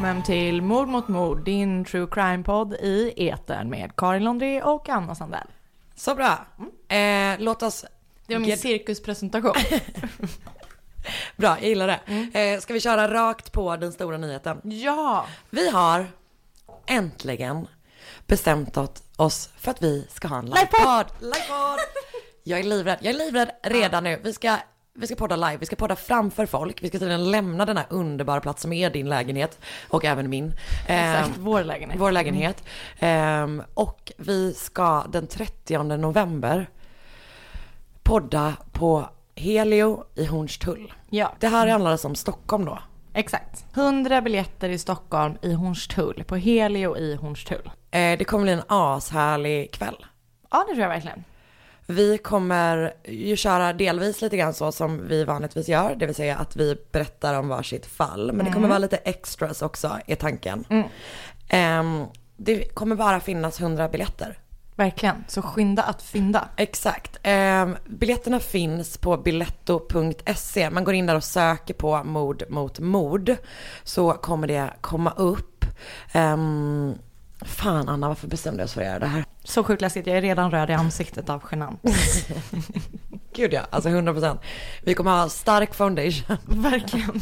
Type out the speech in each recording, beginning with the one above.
välkommen till Mord mot mord, din true crime-podd i etern med Karin Londré och Anna Sandell. Så bra. Eh, låt oss... Det var min Get- cirkuspresentation. Bra, jag gillar det. Eh, ska vi köra rakt på den stora nyheten? ja! Vi har äntligen bestämt oss för att vi ska ha en livepodd. Livepodd! Jag är livrädd. Jag är livrädd redan nu. Vi ska, vi ska podda live. Vi ska podda framför folk. Vi ska tydligen lämna den här underbara plats som är din lägenhet och även min. Eh, Exakt, vår lägenhet. vår lägenhet. Ehm, och vi ska den 30 november podda på Helio i Hornstull. Ja, Det här handlar alltså om Stockholm då. exakt. 100 biljetter i Stockholm i Hornstull, på Helio i Hornstull. Eh, det kommer bli en ashärlig kväll. Ja, det tror jag verkligen. Vi kommer ju köra delvis lite grann så som vi vanligtvis gör, det vill säga att vi berättar om varsitt fall. Men det kommer vara lite extras också, är tanken. Ehm, det kommer bara finnas 100 biljetter. Verkligen. Så skynda att fynda. Exakt. Ehm, biljetterna finns på biletto.se. Man går in där och söker på mord mot mord. Så kommer det komma upp. Ehm, fan Anna, varför bestämde jag oss för att göra det här? Så sjukt läskigt, jag är redan röd i ansiktet av genant. Gud ja, alltså 100%. Vi kommer ha stark foundation. Verkligen.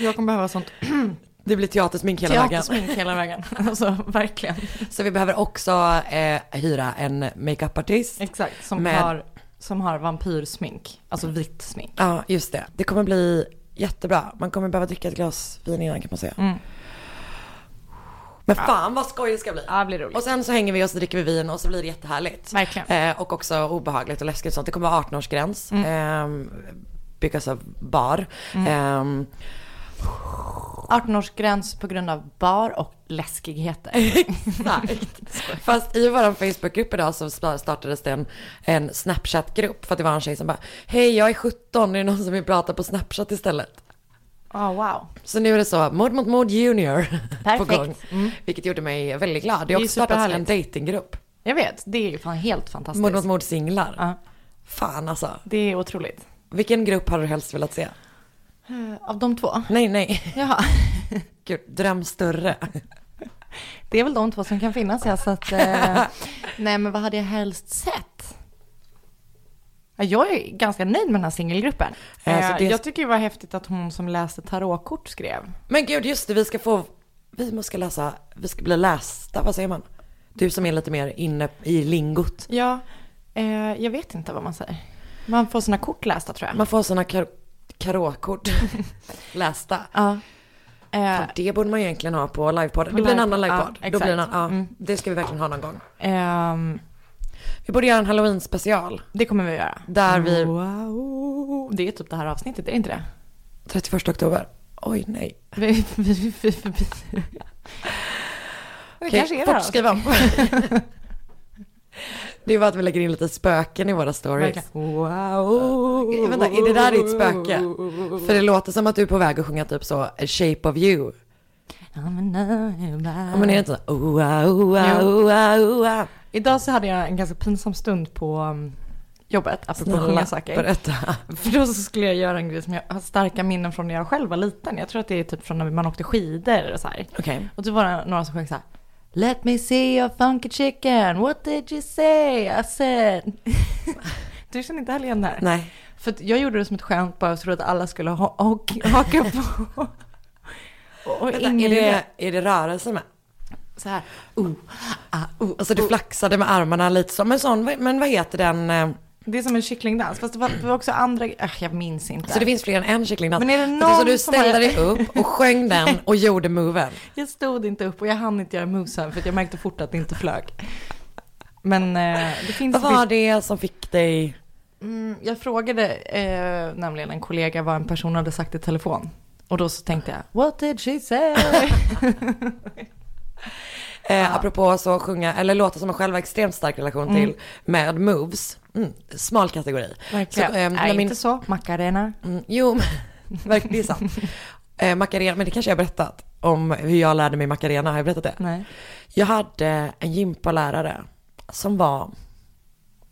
Jag kommer behöva sånt Det blir teatersmink hela vägen. teatersmink hela vägen. Alltså verkligen. Så vi behöver också eh, hyra en makeupartist. Exakt, som, Med- har, som har vampyrsmink. Alltså vitt smink. Ja, just det. Det kommer bli jättebra. Man kommer behöva dricka ett glas vin innan kan man säga. Mm. Men fan vad skoj det ska bli. Ja, det blir roligt. Och sen så hänger vi och så dricker vi vin och så blir det jättehärligt. Verkligen. Eh, och också obehagligt och läskigt och sånt. Det kommer vara 18-årsgräns. Mm. Eh, because of bar. Eh, 18-årsgräns på grund av bar och läskigheter. Exakt. Fast i vår Facebookgrupp idag så startades det en, en Snapchat-grupp. För att det var en tjej som bara, hej jag är 17, är det någon som vill prata på Snapchat istället? Oh, wow. Så nu är det så, mord mot mord junior på Perfekt. Mm. gång. Vilket gjorde mig väldigt glad. Det har också startats en datinggrupp. Jag vet, det är ju fan helt fantastiskt. Mord mot mord singlar. Ja, Fan alltså. det är otroligt. Vilken grupp hade du helst velat se? Eh, Av de två? Nej, nej. Jaha. Gud, dröm större. Det är väl de två som kan finnas ja, så att... Eh, nej men vad hade jag helst sett? Ja, Jag är ganska nöjd med den här singelgruppen. Eh, så Eh, det- Jag tycker det var häftigt att hon som läste tarotkort skrev. Men gud, just det, vi ska få, vi måste läsa, vi ska bli lästa, vad säger man? Du som är lite mer inne i lingot. Ja, eh, jag vet inte vad man säger. Man får sina kort lästa tror jag. Man får sådana kar- karotkort lästa. Ja. Eh, Fan, Det borde man egentligen ha på livepodden. Det blir en annan ja, livepodd. Då blir det, en, exakt. ja, Mm. det ska vi verkligen ha någon gång. ehm, Vi borde göra en halloween special. det kommer vi att göra. Där vi, Wow. Det är typ det här avsnittet, är det inte det? 31 oktober. Oj nej. Vi, vi, vi, vi. Det kanske är det fort här skriv om. Det är bara att vi lägger in lite spöken i våra stories. Wow. Vänta, är det där ditt spöke? För det låter som att du är på väg att sjunga typ så, A shape of you. Ja, men är det inte så? Oa, oa, Jo. oa, oa. Idag så hade jag en ganska pinsam stund på um, jobbet, apropå Snälla, saker. berätta. För då så skulle jag göra en grej som jag har starka minnen från när jag själv var liten. Jag tror att det är typ från när man åkte skidor och så här. Okej. Och då var det några som sjöng så här. Let me see your funky chicken, what did you say? I said... du känner inte heller igen det här? Nej. För jag gjorde det som ett skämt bara så att alla skulle ha, ha, haka på. och och Vänta, ingen är, det, är det rörelse med? Så här. Uh, ah, uh, Alltså du flaxade med armarna lite så, men sån, men vad heter den? eh, Det är som en kycklingdans, fast det var, det var också andra, äh, jag minns inte. Så det finns fler än en kycklingdans? Men är det Alltså, så någon du som ställde dig upp och sjöng den och gjorde moven? Jag stod inte upp och jag hann inte göra movesen för att jag märkte fort att det inte flög. Men eh, det finns... Vad var det som fick dig? Mm, jag frågade eh, nämligen en kollega vad en person hade sagt i telefon. Och då så tänkte jag, what did she say? Eh, Apropå så sjunga, eller låtar som man själv har extremt stark relation till med moves. Mm, smal kategori. Verkligen. Så, eh, Nej, min- inte så. Macarena. Mm, jo, verkligen, det är sant. Eh, Macarena, men det kanske jag har berättat om hur jag lärde mig Macarena, har jag berättat det? Nej. Jag hade en gympalärare som var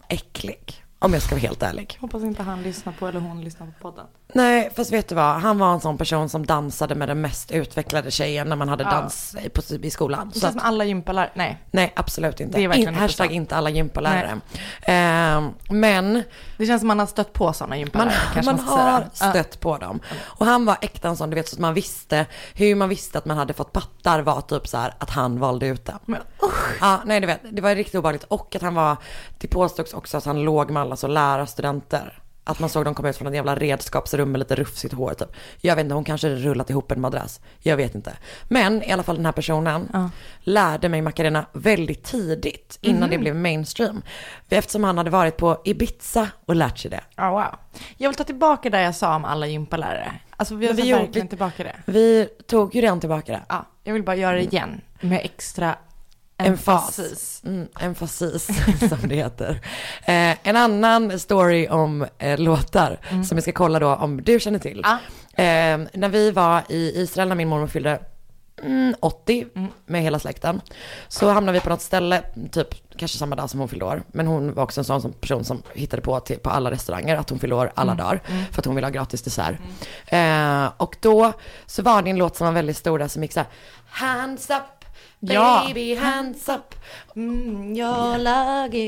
äcklig, om jag ska vara helt ärlig. Hoppas inte han lyssnar på eller hon lyssnar på podden. Nej, fast vet du vad? Han var en sån person som dansade med den mest utvecklade tjejen när man hade Ja. dans i, på, i skolan. Det Så att, som alla gympalärare. Nej, nej, absolut inte. Det är verkligen In, inte hashtag så. inte alla gympalärare. Ehm, men det känns som man har stött på sådana man, gympalärare. man ska säga. har Ja. stött på dem. Och han var äkta en sån, du vet, så att man visste, hur man visste att man hade fått pattar var typ så här att han valde ut dem. Men nej du vet, det var riktigt obehagligt. Och att han var, det påstods också att han låg med alla så lärarstudenter. Att man såg dem komma ut från ett jävla redskapsrum med lite rufsigt hår typ. Jag vet inte, hon kanske rullat ihop en madrass. Jag vet inte. Men i alla fall den här personen Ja. lärde mig Macarena väldigt tidigt innan Mhm. det blev mainstream. Eftersom han hade varit på Ibiza och lärt sig det. Ja, wow. Jag vill ta tillbaka det jag sa om alla gympalärare. Alltså vi har vi verkligen vi- tillbaka det. Vi tog ju redan tillbaka det. Ja, jag vill bara göra det igen med extra. Emfasis. Mm, emfasis, som det heter. Eh, en annan story om eh, låtar som vi ska kolla då om du känner till. Ja. Eh, när vi var i Israel när min mormor fyllde mm, 80 Mm. med hela släkten. Så hamnade vi på något ställe, typ kanske samma dag som hon fyllde år. Men hon var också en sån som person som hittade på till, på alla restauranger att hon fyllde år alla dagar. För att hon ville ha gratis dessert. Eh, och då så var det en låt som var väldigt stor där som gick så här. Hands up, Ja. baby hands up. Mm, jag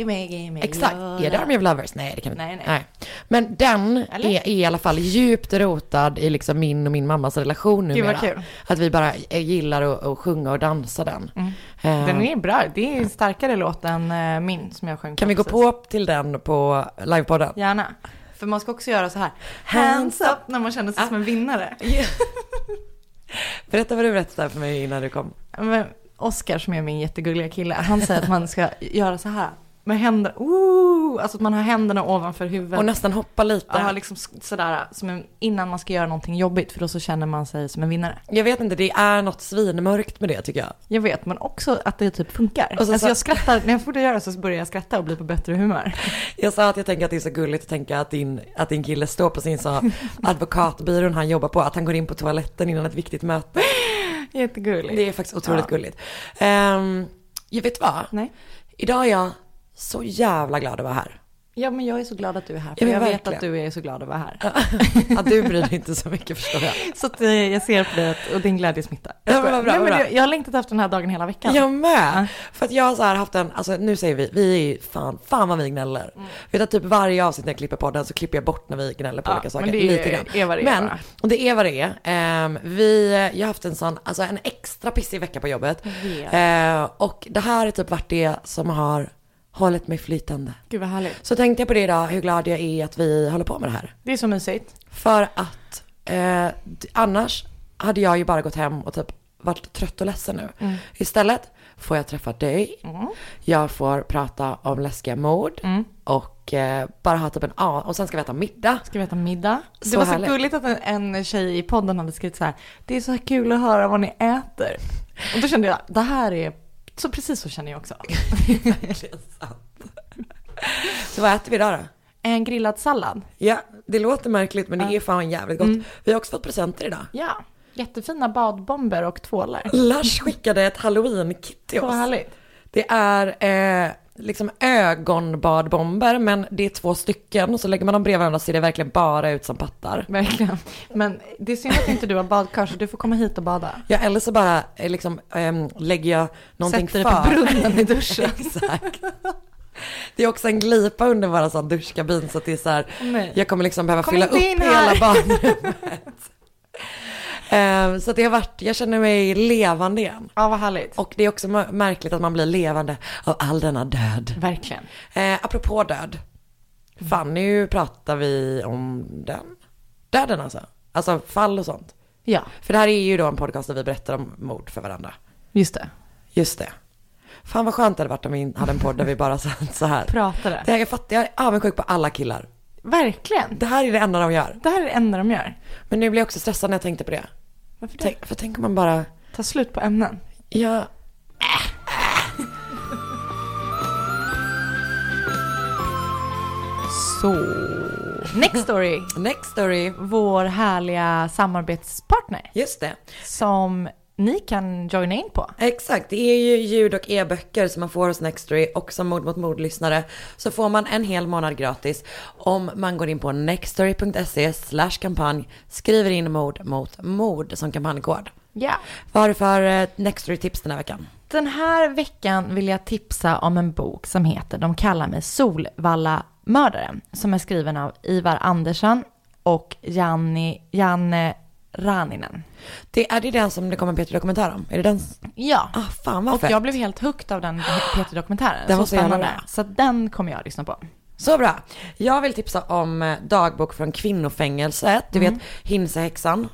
mig, i mig. Exakt, är det Army of Lovers? Nej det kan det Nej, inte. nej. Men den Eller? är, är i alla fall djupt rotad i liksom min och min mammas relation Gud, numera. vad kul. Att vi bara eh, gillar att, att sjunga och dansa den. Eh, Mm. Den är bra. Det är en starkare låt än eh, min som jag sjöng Kan vi gå på till den på livepodden? Gärna. För man ska också göra så här. Hands up när man känner sig som en vinnare. Berätta vad du berättade för mig innan du kom. Men Oscar som är min jättegulliga kille, han säger att man ska göra så här. Med händerna, ooh, alltså att man har händerna ovanför huvudet. Och nästan hoppa lite. Ja, liksom sådär, som en, innan man ska göra någonting jobbigt, för då så känner man sig som en vinnare. Jag vet inte, det är något svinmörkt med det tycker jag. Jag vet, men också att det typ funkar. Och så- alltså så- jag skrattar, när jag får det göra så börjar jag skratta och bli på bättre humör. Jag sa att jag tänker att det är så gulligt att tänka att din, att din kille står på sin så advokatbyrån han jobbar på, att han går in på toaletten innan ett viktigt möte. Jättegulligt. Det är faktiskt otroligt Ja. gulligt. Um, jag vet vad? Nej. Idag är jag så jävla glad att vara här. Ja, men jag är så glad att du är här. Ja, För men jag vet verkligen. att du är så glad att vara här. Att du bryr dig inte så mycket förstår jag. Så att eh, jag ser på det att- och din glädje smittar. Ja, men bra, Nej, men bra. Jag har längtat efter den här dagen hela veckan. Jag med! Ja. För att jag har så här haft en, alltså nu säger vi, vi är fan, fan vad vi gnäller. Mm. Vet att typ varje avsnitt när jag klipper podden så klipper jag bort när vi gnäller på Ja, olika saker. men det är- lite grann. är vad det är, Men, och det är vad det är. Ehm, vi, jag har haft en sån, alltså en extra pissig vecka på jobbet. vet. Ehm, och det här är typ varit det som har hållit mig flytande. Gud vad härligt. Så tänkte jag på det idag, hur glad jag är att vi håller på med det här. Det är så mysigt. För att eh, annars hade jag ju bara gått hem och typ varit trött och ledsen nu. Mm. Istället får jag träffa dig, jag får prata om läskiga mord Mm. och eh, bara ha typ en A och sen ska vi äta middag. Ska vi äta middag? Så det var så härligt. gulligt att en, en tjej i podden hade skrivit så här. Det är så kul att höra vad ni äter. Och då kände jag, det här är, så precis så känner jag också. Verkligen sant. Så vad äter vi idag då? En grillad sallad. Ja, det låter märkligt men det är fan jävligt gott. Mm. Vi har också fått presenter idag. Ja, jättefina badbomber och tvålar. Lars skickade ett halloween-kit till oss. härligt. Det är eh, liksom ögonbadbomber men det är två stycken och så lägger man dem bredvid varandra så ser det verkligen bara ut som pattar. Verkligen. Men det är synd att inte du har badkar så du får komma hit och bada. Ja eller så bara eh, liksom ehm, lägger jag någonting Sätter dig på för. brunnen i duschen. Exakt. Det är också en glipa under sån duschkabin så att det är så här, jag kommer liksom behöva Kom fylla upp hela badrummet. Ehm, så det har varit, jag känner mig levande igen. Ja, vad härligt. Och det är också mär- märkligt att man blir levande av all denna död. Verkligen. Eh, apropå död. Fan, nu pratar vi om den. Döden alltså. Alltså fall och sånt. Ja, För det här är ju då en podcast där vi berättar om mord för varandra. just det. Just det. Fan vad skönt det hade varit om vi hade en podd där vi bara satt så här. Pratade. Det här, jag fattar, jag är avundsjuk på alla killar. Verkligen. Det här är det enda de gör. Det här är det enda de gör. Men nu blir jag också stressad när jag tänkte på det. Varför det? Tänk, för tänk om man bara, Ta slut på ämnen. ja, Så. Next story. next story. Vår härliga samarbetspartner Just det. som ni kan joina in på. Exakt, det är ju ljud och e-böcker som man får hos Nextory och som Mord mot mord-lyssnare så får man en hel månad gratis om man går in på nextory.se slash kampanj, skriver in mord mot mord som kampanjkod. Ja. Vad har du för eh, Nextory-tips den här veckan? Den här veckan vill jag tipsa om en bok som heter De kallar mig Solvalla-mördaren. Som är skriven av Ivar Andersson och Janni, Janne Raninen. Det, är det den som det kom en Peter-dokumentär om? Är det den? Ja. Ah, fan vad Och fett. jag blev helt hooked av den Peter-dokumentären. Den så var så spännande. bra. Så den kommer jag lyssna på. Så bra. Jag vill tipsa om eh, dagbok från kvinnofängelset. Du vet Hinsehäxan.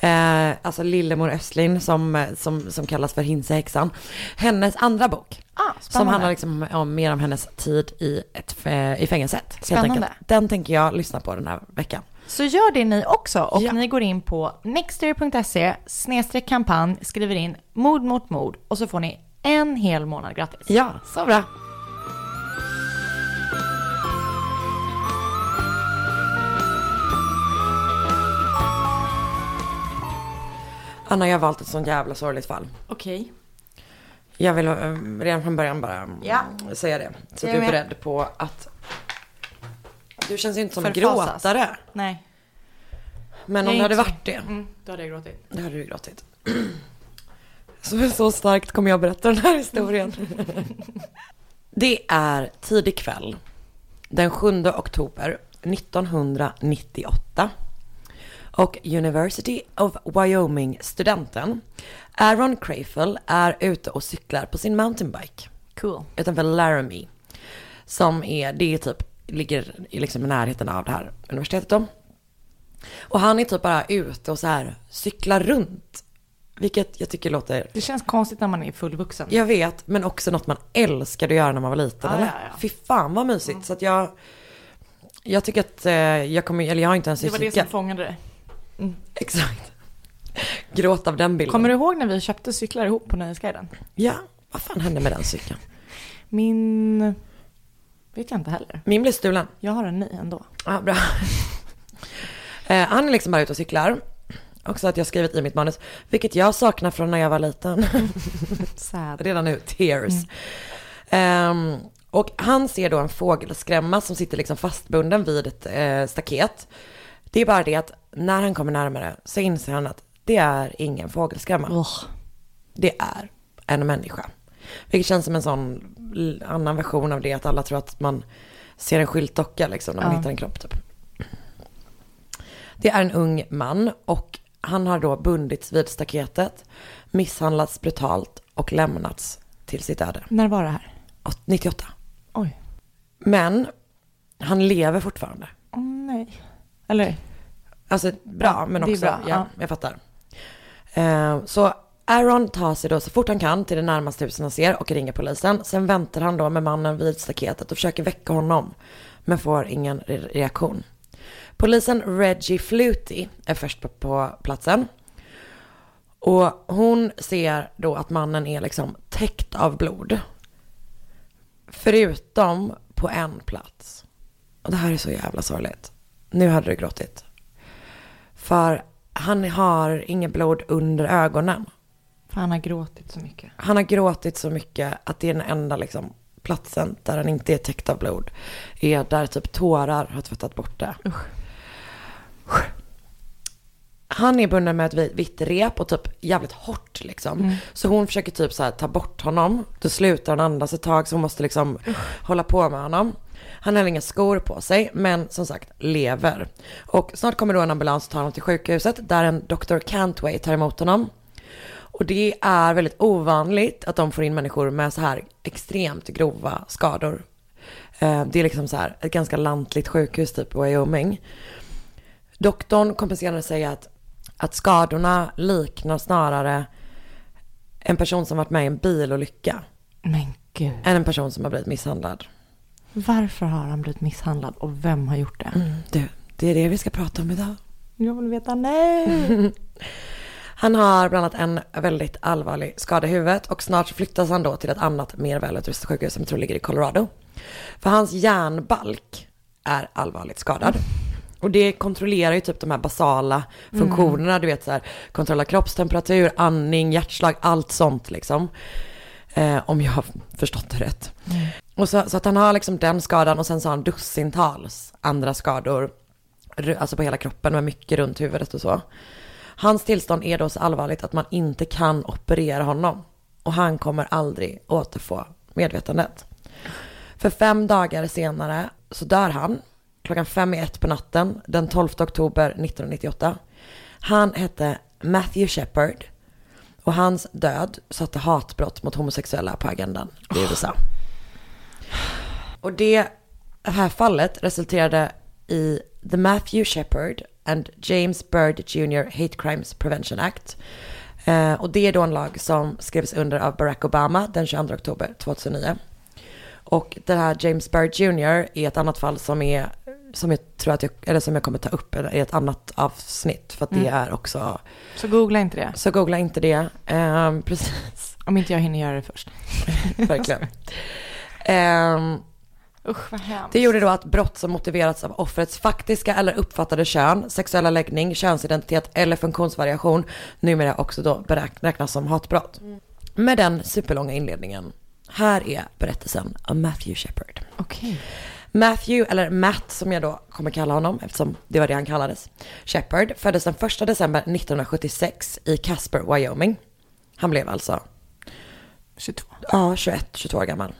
Eh, alltså Lillemor Östlin som, eh, som, som kallas för Hinsehäxan. Hennes andra bok. Ah, Som handlar liksom om, mer om hennes tid i, ett, fä- i fängelset. Spännande. Den tänker jag lyssna på den här veckan. Så gör det ni också och Ja. ni går in på nextory.se snedstreck kampanj, skriver in mord mot mord och så får ni en hel månad gratis. Ja, så bra. Anna, jag har valt ett sånt jävla sorgligt fall. Okej. Jag vill eh, redan från början bara mm, Ja. säga det. Så att du är beredd på att... Du känns ju inte som en Förfasas. gråtare. Nej. Men om du hade varit det, Mm, då hade jag gråtit. då hade du gråtit. Så, så starkt kommer jag berätta den här historien. Det är tidig kväll. Den 7 oktober 1998. Och University of Wyoming-studenten Aaron Crayfell är ute och cyklar på sin mountainbike Cool. utanför Laramie. Som är, det är typ, ligger i liksom i närheten av det här universitetet då. Och han är typ bara ute och så här cyklar runt. Vilket jag tycker låter, Det känns konstigt när man är fullvuxen. jag vet, men också något man älskade att göra när man var liten. Eller? ja, ja. Fy fan vad mysigt. Så att jag, jag tycker att eh, jag kommer, eller jag har inte ens det var det cykel. som fångade det. Exakt. Gråt av den bilden. Kommer du ihåg när vi köpte cyklar ihop på Nöjesguiden? Ja, vad fan hände med den cykeln? Min... Vet jag inte heller. Min blev stulen. Jag har en ny ändå. Ja, bra. Eh, han är liksom bara ute och cyklar. Också att jag skrivit i mitt manus, vilket jag saknar från när jag var liten. Sad. Redan nu, tears. Ehm, och han ser då en fågelskrämma som sitter liksom fastbunden vid ett eh, staket. Det är bara det att när han kommer närmare så inser han att det är ingen fågelskrämma. Ugh. Det är en människa. Vilket känns som en sån annan version av det att alla tror att man ser en skyltdocka liksom när man Ja. hittar en kropp typ. Det är en ung man och han har då bundits vid staketet, misshandlats brutalt och lämnats till sitt öde. När var det här? Åt- 98. Oj. Men han lever fortfarande. Åh nej. Eller? Alltså bra, men också, bra, ja, ja. jag fattar. Eh, så Aaron tar sig då så fort han kan till det närmaste huset han ser och ringer polisen. Sen väntar han då med mannen vid staketet och försöker väcka honom. Men får ingen re- reaktion. Polisen Reggie Fluty är först på, på platsen. Och hon ser då att mannen är liksom täckt av blod. Förutom på en plats. Och det här är så jävla sorgligt. Nu hade du gråtit. För han har inget blod under ögonen. För han har gråtit så mycket. Han har gråtit så mycket att det är den enda liksom, platsen där han inte är täckt av blod. Är där typ tårar har tvättat bort det. Han är bunden med ett vi- vitt rep och typ jävligt hårt liksom. Så hon försöker typ så här ta bort honom. Då slutar han andas ett tag så hon måste liksom hålla på med honom. Han har inga skor på sig men som sagt lever. Och snart kommer då en ambulans och tar honom till sjukhuset där en Dr. Cantway tar emot honom. Och det är väldigt ovanligt att de får in människor med så här extremt grova skador. Eh, Det är liksom så här ett ganska lantligt sjukhus typ i Wyoming. Doktorn kompenserade säga att, att skadorna liknar snarare en person som varit med i en bilolycka Men gud. än en person som har blivit misshandlad. Varför har han blivit misshandlad och vem har gjort det? Du, det är det vi ska prata om idag. Jag vill veta nej. Han har bland annat en väldigt allvarlig skada i huvudet och snart flyttas han då till ett annat mer välutrustat sjukhus som jag tror ligger i Colorado. För hans hjärnbalk är allvarligt skadad. Och det kontrollerar ju typ de här basala funktionerna, du vet så här, kontrolla kroppstemperatur, andning, hjärtslag, allt sånt liksom. Eh, om jag har förstått det rätt. Och så, så att han har liksom den skadan och sen så har han dussintals andra skador, alltså på hela kroppen med mycket runt huvudet och så. Hans tillstånd är då så allvarligt att man inte kan operera honom. Och han kommer aldrig återfå medvetandet. För fem dagar senare så dör han klockan fem i ett på natten den 12 oktober 1998. Han hette Matthew Shepard och hans död satte hatbrott mot homosexuella på agendan i USA. Och det här fallet resulterade i The Matthew Shepard and James Byrd Jr. Hate Crimes Prevention Act. Eh, och det är då en lag som skrevs under av Barack Obama den 22 oktober 2009. Och det här James Byrd Jr. är ett annat fall som är som jag tror att jag, eller som jag kommer ta upp i ett annat avsnitt. För att det är också, Så googla inte det. så googla inte det. Eh, precis, Om inte jag hinner göra det först. verkligen. Ehm, Usch vad hemskt. Det gjorde då att brott som motiverats av offrets faktiska eller uppfattade kön, sexuella läggning, könsidentitet eller funktionsvariation numera också då beräk- räknas som hatbrott. Med den superlånga inledningen, här är berättelsen om Matthew Shepard. Okej. Matthew, eller Matt som jag då kommer kalla honom eftersom det var det han kallades, Shepard, föddes den 1 december 1976 i Casper, Wyoming. Han blev alltså 22. Ja, 21, 22 år gammal.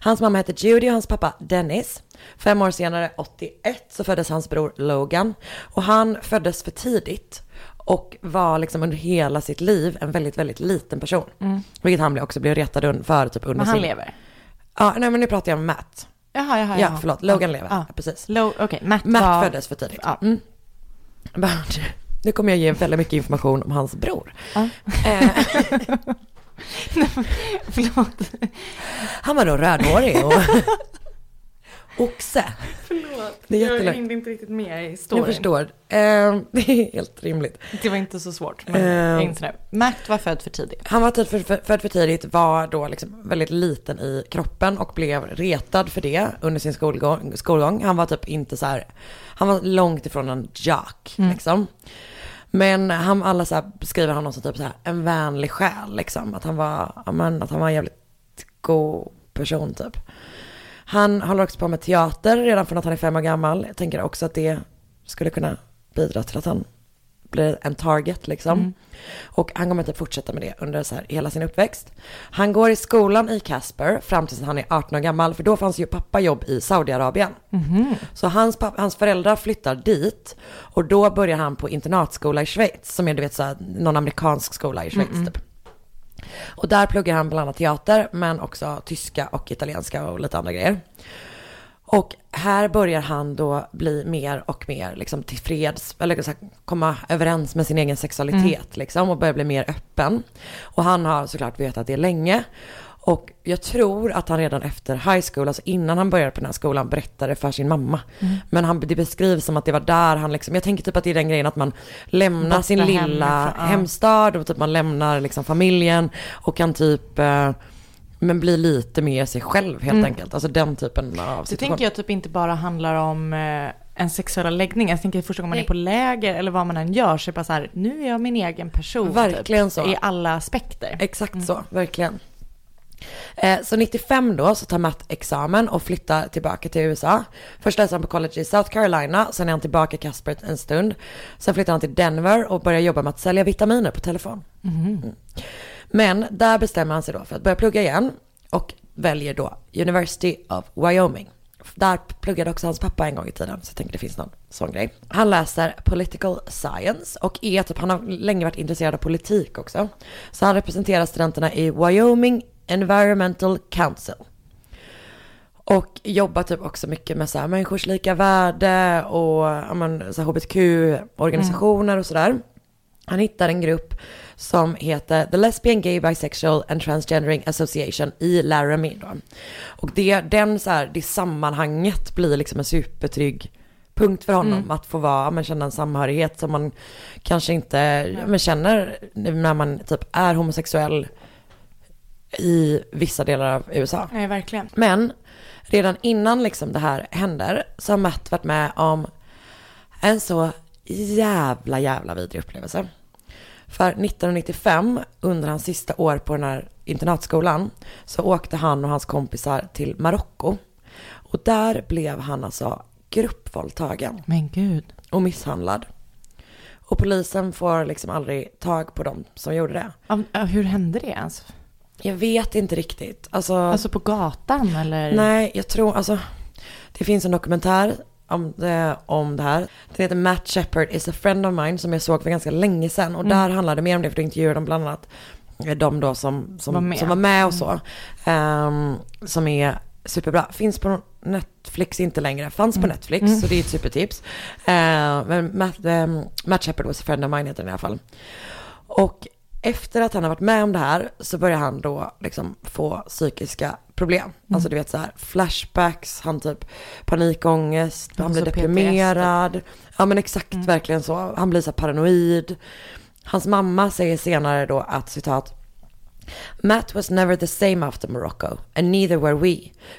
Hans mamma hette Judy och hans pappa Dennis. Fem år senare, 81, så föddes hans bror Logan. Och han föddes för tidigt och var liksom under hela sitt liv en väldigt, väldigt liten person. Vilket han också blev retad för typ under Men han sin... lever? Ja, nej men nu pratar jag om Matt. Jaha, jaha, Ja, jaha. förlåt, Logan Ja, lever. Ja. Ja, precis. Lo- Okej, Matt, Matt var... föddes för tidigt. Ja. Mm. Nu kommer jag ge väldigt mycket information om hans bror. Ja. Förlåt. han var då rödhårig och oxe. Förlåt. Det är Jag hängde inte riktigt med i storyn. Jag förstår. Eh, det är helt rimligt. Det var inte så svårt. Men Eh. jag inser. Matt var född för tidigt. Han var tid för, för, född för tidigt, var då liksom väldigt liten i kroppen och blev retad för det under sin skolgång. skolgång. Han var typ inte så här, han var långt ifrån en jock liksom. Men han, alla så här beskriver honom som typ så här en vänlig själ liksom. Att han var, ja, men, att han var en jävligt god person typ. Han håller också på med teater redan från att han är fem år gammal. Jag tänker också att det skulle kunna bidra till att han blir en target liksom. Och han kommer typ fortsätta med det under så här hela sin uppväxt. Han går i skolan i Casper fram tills han är 18 år gammal, för då fanns ju pappa jobb i Saudiarabien. Så hans, papp- hans föräldrar flyttar dit och då börjar han på internatskola i Schweiz, som är du vet så här, någon amerikansk skola i Schweiz typ. Och där pluggar han bland annat teater, men också tyska och italienska och lite andra grejer. Och här börjar han då bli mer och mer liksom tillfreds, eller så här, komma överens med sin egen sexualitet liksom och börja bli mer öppen. Och han har såklart vetat det länge. Och jag tror att han redan efter high school, alltså innan han började på den här skolan, berättade för sin mamma. Men han, det beskrivs som att det var där han liksom, jag tänker typ att det är den grejen att man lämnar Borta sin lilla hemifrån, hemstad och typ man lämnar liksom familjen och kan typ eh, men bli lite mer sig själv helt enkelt. Alltså den typen av Det situation. tänker jag typ inte bara handlar om eh, en sexuella läggning. Jag tänker första gången man är på läger eller vad man än gör så är det bara så här, nu är jag min egen person. Verkligen typ, så. I alla aspekter. Exakt så, verkligen. Eh, så 95 då så tar Matt examen och flyttar tillbaka till USA. Först läser han på college i South Carolina, sen är han tillbaka i Casper en stund. Sen flyttar han till Denver och börjar jobba med att sälja vitaminer på telefon. Mm. Men där bestämmer han sig då för att börja plugga igen och väljer då University of Wyoming. Där pluggade också hans pappa en gång i tiden, så jag tänker det finns någon sån grej. Han läser political science och är typ, han har länge varit intresserad av politik också. Så han representerar studenterna i Wyoming Environmental Council. Och jobbar typ också mycket med så här människors lika värde och ja, hbtq-organisationer och sådär. Han hittar en grupp som heter The Lesbian Gay Bisexual and Transgendering Association i Laramie då. Och det, den så här, det sammanhanget blir liksom en supertrygg punkt för honom att få vara, men känna en samhörighet som man kanske inte men känner när man typ är homosexuell i vissa delar av USA. Nej, verkligen. Men redan innan liksom det här händer så har Matt varit med om En så jävla, jävla vidrig upplevelse. För 1995, under hans sista år på den här internatskolan, så åkte han och hans kompisar till Marocko. Och där blev han alltså gruppvåldtagen Men gud. och misshandlad. Och polisen får liksom aldrig tag på dem som gjorde det. Hur hände det ens? Jag vet inte riktigt. Alltså, Alltså på gatan eller? nej, jag tror, alltså, det finns en dokumentär om det, om det här. Den heter Matt Shepard is a friend of mine som jag såg för ganska länge sedan. Och där handlar det mer om det, för då intervjuade de bland annat de då som, som, Var med. som var med och så. Ehm, som är superbra. Finns på Netflix inte längre. Fanns på Netflix, så det är ett supertips. Ehm, men Matt, um, Matt Shepard was a friend of mine heter den i alla fall. Och efter att han har varit med om det här så börjar han då liksom få psykiska problem. Alltså du vet så här flashbacks, han typ panikångest, han blir Alltså PTSD. deprimerad. Ja men exakt verkligen så. Han blir så här paranoid. Hans mamma säger senare då att citat Matt was never the same after Morocco, and neither were we.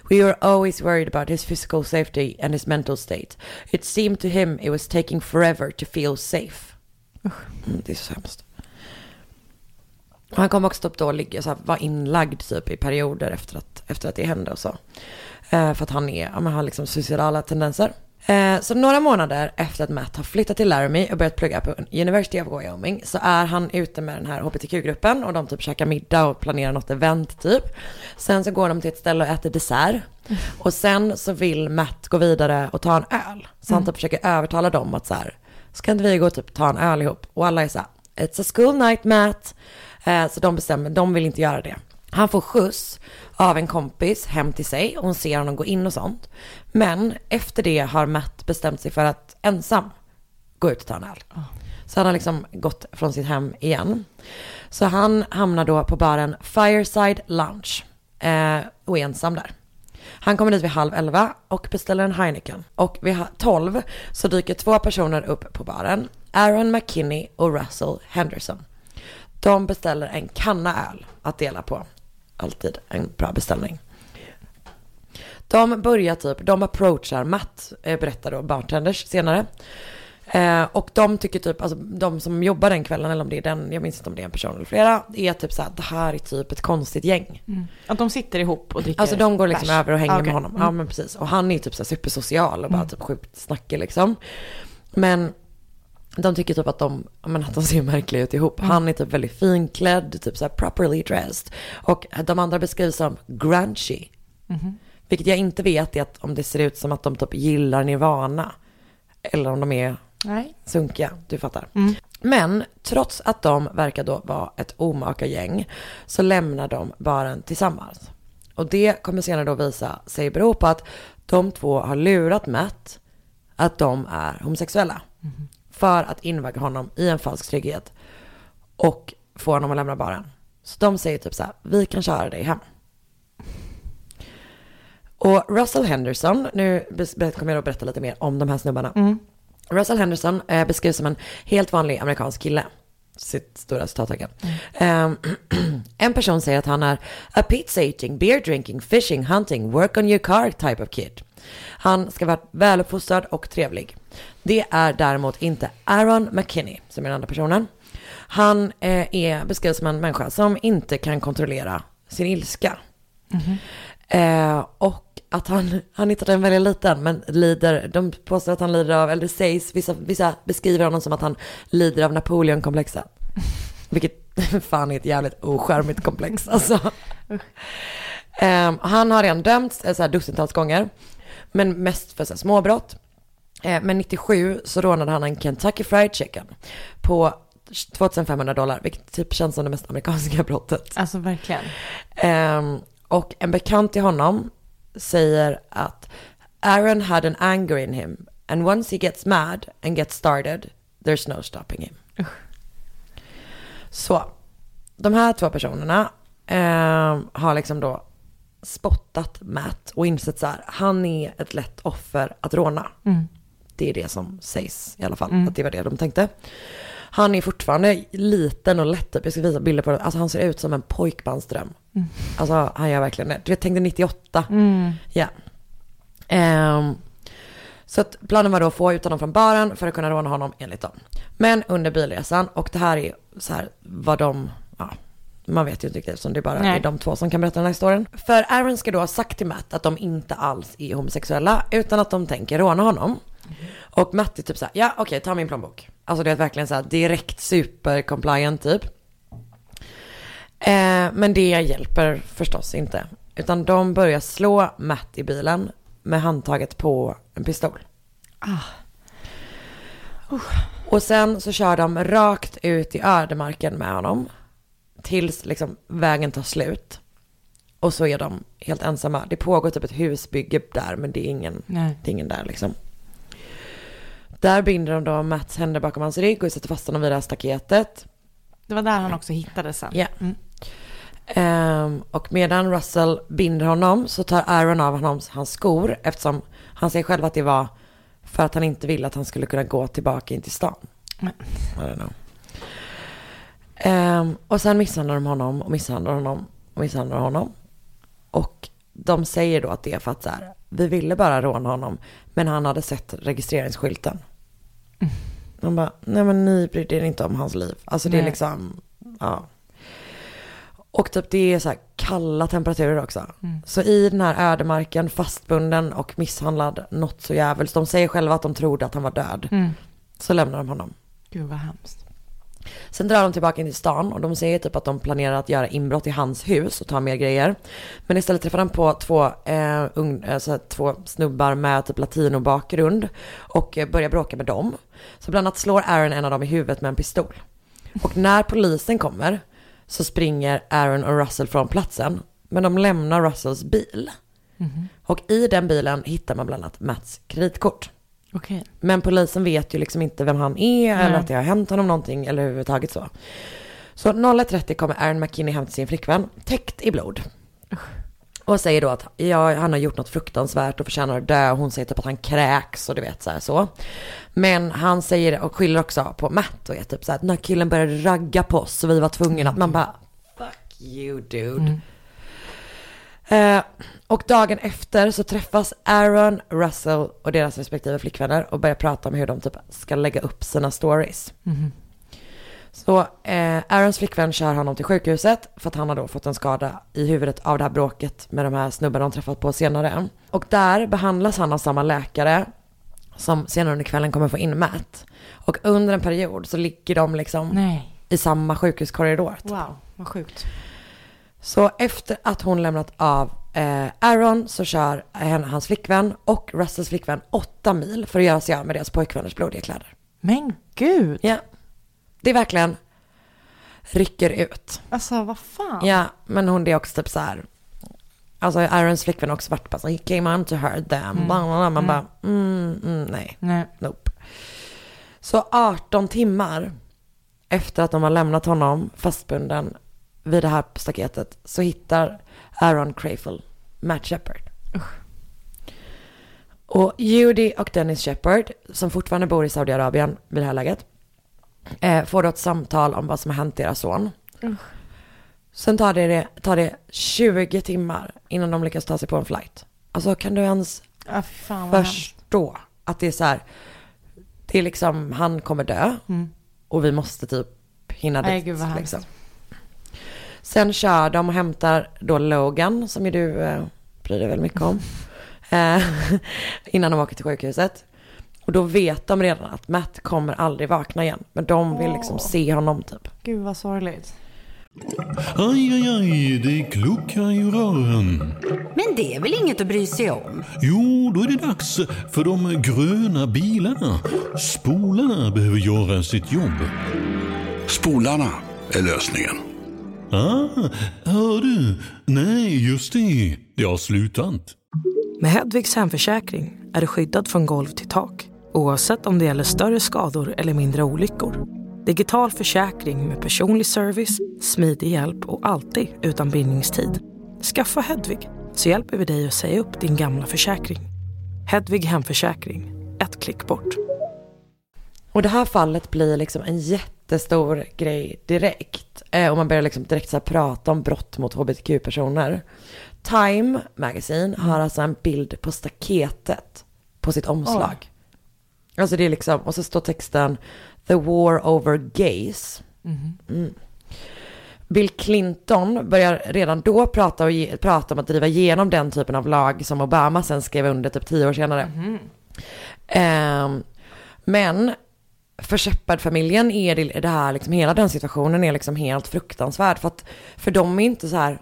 We were always worried about his physical safety and his mental state. It seemed to him it was taking forever to feel safe. Mm, det är så hemskt. Och Han kom också upp då och ligga, så här, var inlagd typ i perioder efter att, efter att det hände och så. Eh, för att han är, ja, men har liksom suicidala tendenser. Eh, så några månader efter att Matt har flyttat till Laramie och börjat plugga på University of Wyoming så är han ute med den här hbtq-gruppen och de typ käkar middag och planerar något event typ. Sen så går de till ett ställe och äter dessert. Och sen så vill Matt gå vidare och ta en öl. Så han typ försöker övertala dem att så här, ska inte vi gå och typ ta en öl ihop? Och alla är så här, it's a school night Matt. Eh, så de bestämmer, de vill inte göra det. Han får skjuts av en kompis hem till sig och hon ser honom gå in och sånt. Men efter det har Matt bestämt sig för att ensam gå ut och ta en öl. Så han har liksom gått från sitt hem igen. Så han hamnar då på baren Fireside Lounge eh, och är ensam där. Han kommer dit vid halv elva och beställer en Heineken. Och vid tolv så dyker två personer upp på baren. Aaron McKinney och Russell Henderson. De beställer en kanna öl att dela på. Alltid en bra beställning. De börjar typ, de approachar Matt, eh, berättar då bartenders senare. Eh, och de tycker typ, alltså de som jobbar den kvällen, eller om det är den, jag minns inte om det är en person eller flera, är typ så här, det här är typ ett konstigt gäng. Att de sitter ihop och dricker Alltså de går liksom bärs. över och hänger Ah, okej. med honom. Ja men precis. Och han är typ så här supersocial och bara typ sjukt snackig liksom. Men de tycker typ att de, men att de ser märkliga ut ihop. Han är typ väldigt finklädd, typ så properly dressed. Och de andra beskrivs som grungy. Vilket jag inte vet är att om det ser ut som att de typ gillar Nirvana. Eller om de är Nej. sunkiga, du fattar. Men trots att de verkar då vara ett omaka gäng så lämnar de baren tillsammans. Och det kommer senare då visa sig bero på att de två har lurat Matt att de är homosexuella. För att invagga honom i en falsk trygghet och få honom att lämna baren. Så de säger typ så här, vi kan köra dig hem. Och Russell Henderson, nu kommer jag då berätta lite mer om de här snubbarna. Russell Henderson eh, beskrivs som en helt vanlig amerikansk kille. Sitt stora citattecken. Ehm, en person säger att han är a pizza eating, beer drinking, fishing, hunting, work on your car type of kid. Han ska vara väluppfostrad och trevlig. Det är däremot inte Aaron McKinney som är den andra personen. Han eh, är beskrivs som en människa som inte kan kontrollera sin ilska. Eh, och att han, han hittade en väldigt liten, men lider, de påstår att han lider av, eller det sägs, vissa, vissa beskriver honom som att han lider av Napoleonkomplexet. Vilket fan är ett jävligt ocharmigt komplex alltså. Eh, han har redan dömts eh, så här dussintals gånger, men mest för så småbrott. Eh, men 97 så rånade han en Kentucky Fried Chicken på 2500 dollar, vilket typ känns som det mest amerikanska brottet. Alltså verkligen. Ehm, och en bekant till honom säger att Aaron had an anger in him and once he gets mad and gets started there's no stopping him. Så, de här två personerna ehm, har liksom då spottat Matt och insett så här, han är ett lätt offer att råna. Det är det som sägs i alla fall, att det var det de tänkte. Han är fortfarande liten och lätt, jag ska visa bilder på det. Alltså han ser ut som en pojkbandsdröm. Alltså han gör verkligen det. Du vet, tänkte 98. Ja. Ehm, Så att planen var då att få ut honom från baren för att kunna råna honom enligt dem. Men under bilresan, och det här är så här vad de, man vet ju inte riktigt eftersom det bara Nej. är de två som kan berätta den här historien. För Aaron ska då ha sagt till Matt att de inte alls är homosexuella utan att de tänker råna honom. Och Matt är typ så här, ja okej ta min plånbok. Alltså det är verkligen så här direkt super compliant typ. Eh, men det hjälper förstås inte. Utan de börjar slå Matt i bilen med handtaget på en pistol. Och sen så kör de rakt ut i ödemarken med honom. Tills liksom vägen tar slut. Och så är de helt ensamma. Det pågår typ ett husbygge där men det är ingen, Nej. det är ingen där liksom. Där binder de då Mats händer bakom hans rygg och sätter fast honom vid det här staketet. Det var där han också hittades sen. Ja. Mm. Ehm, och medan Russell binder honom så tar Aaron av honom hans skor eftersom han säger själv att det var för att han inte ville att han skulle kunna gå tillbaka in till stan. Men- I don't know. Ehm, och sen misshandlar de honom och misshandlar honom och misshandlar honom. Och de säger då att det är för att så här, vi ville bara råna honom men han hade sett registreringsskylten. De bara, nej men ni brydde er inte om hans liv. Alltså det är Nej. liksom, ja. Och typ det är så här kalla temperaturer också. Så i den här ödemarken, fastbunden och misshandlad något så jävligt. De säger själva att de trodde att han var död. Mm. Så lämnar de honom. Gud vad hemskt. Sen drar de tillbaka in till stan och de säger typ att de planerar att göra inbrott i hans hus och ta mer grejer. Men istället träffar de på två, eh, ung, alltså två snubbar med typ latinobakgrund och eh, börjar bråka med dem. Så bland annat slår Aaron en av dem i huvudet med en pistol. Och när polisen kommer så springer Aaron och Russell från platsen. Men de lämnar Russells bil. Och i den bilen hittar man bland annat Mats kreditkort. Okej. Men polisen vet ju liksom inte vem han är eller Nej. att det har hänt honom någonting eller överhuvudtaget så. Så 01.30 kommer Aaron McKinney hem till sin flickvän, täckt i blod. Och säger då att ja, han har gjort något fruktansvärt och förtjänar att dö. Hon säger typ att han kräks och du vet så här så. Men han säger och skyller också på Matt och är typ så här att den här killen började ragga på oss så vi var tvungna att man bara fuck you dude. Eh, och dagen efter så träffas Aaron, Russell och deras respektive flickvänner och börjar prata om hur de typ ska lägga upp sina stories. Så eh, Aarons flickvän kör honom till sjukhuset för att han har då fått en skada i huvudet av det här bråket med de här snubbarna de träffat på senare. Och där behandlas han av samma läkare som senare under kvällen kommer få in Matt. Och under en period så ligger de liksom Nej. i samma sjukhuskorridor. Wow, vad sjukt. Så efter att hon lämnat av eh, Aaron så kör henne, hans flickvän och Russells flickvän åtta mil för att göra sig av med deras pojkvänners blodiga kläder. Men gud. Ja. Det är verkligen rycker ut. Alltså vad fan. Ja, men hon det är också typ så här. Alltså Aarons flickvän har också varit bara så he came on to her them. Bla. Man bara, mm, mm, nej, Nej. nope. Så 18 timmar efter att de har lämnat honom fastbunden vid det här staketet så hittar Aaron Crayfell Matt Shepard. Och Judy och Dennis Shepard, som fortfarande bor i Saudiarabien vid det här läget, eh, får då ett samtal om vad som har hänt deras son. Sen tar det, tar det 20 timmar innan de lyckas ta sig på en flight. Alltså kan du ens Ja, vad hemskt. förstå att det är så här, det är liksom, han kommer dö och vi måste typ hinna dit. gud, vad hemskt. Sen kör de och hämtar då Logan, som ju du eh, bryr dig väl mycket om, eh, innan de åker till sjukhuset. Och då vet de redan att Matt kommer aldrig vakna igen. Men de vill liksom se honom typ. Gud vad sorgligt. Aj, aj, aj, det kluckar i rören. Men det är väl inget att bry sig om? Jo, då är det dags för de gröna bilarna. Spolarna behöver göra sitt jobb. Spolarna är lösningen. Ah, hör du? Nej, just det. Det har slutat. Med Hedvigs hemförsäkring är du skyddad från golv till tak oavsett om det gäller större skador eller mindre olyckor. Digital försäkring med personlig service, smidig hjälp och alltid utan bindningstid. Skaffa Hedvig så hjälper vi dig att säga upp din gamla försäkring. Hedvig hemförsäkring, ett klick bort. Och det här fallet blir liksom en jättestor grej direkt. Eh, och man börjar liksom direkt så prata om brott mot hbtq-personer. Time Magazine har alltså en bild på staketet på sitt omslag. Alltså det är liksom, och så står texten The War Over Gays. Mm. Bill Clinton börjar redan då prata, och ge, prata om att driva igenom den typen av lag som Obama sen skrev under typ tio år senare. Ehm, men för Shepard-familjen är det, det här, liksom, hela den situationen är liksom helt fruktansvärd. För att för dem är inte så här,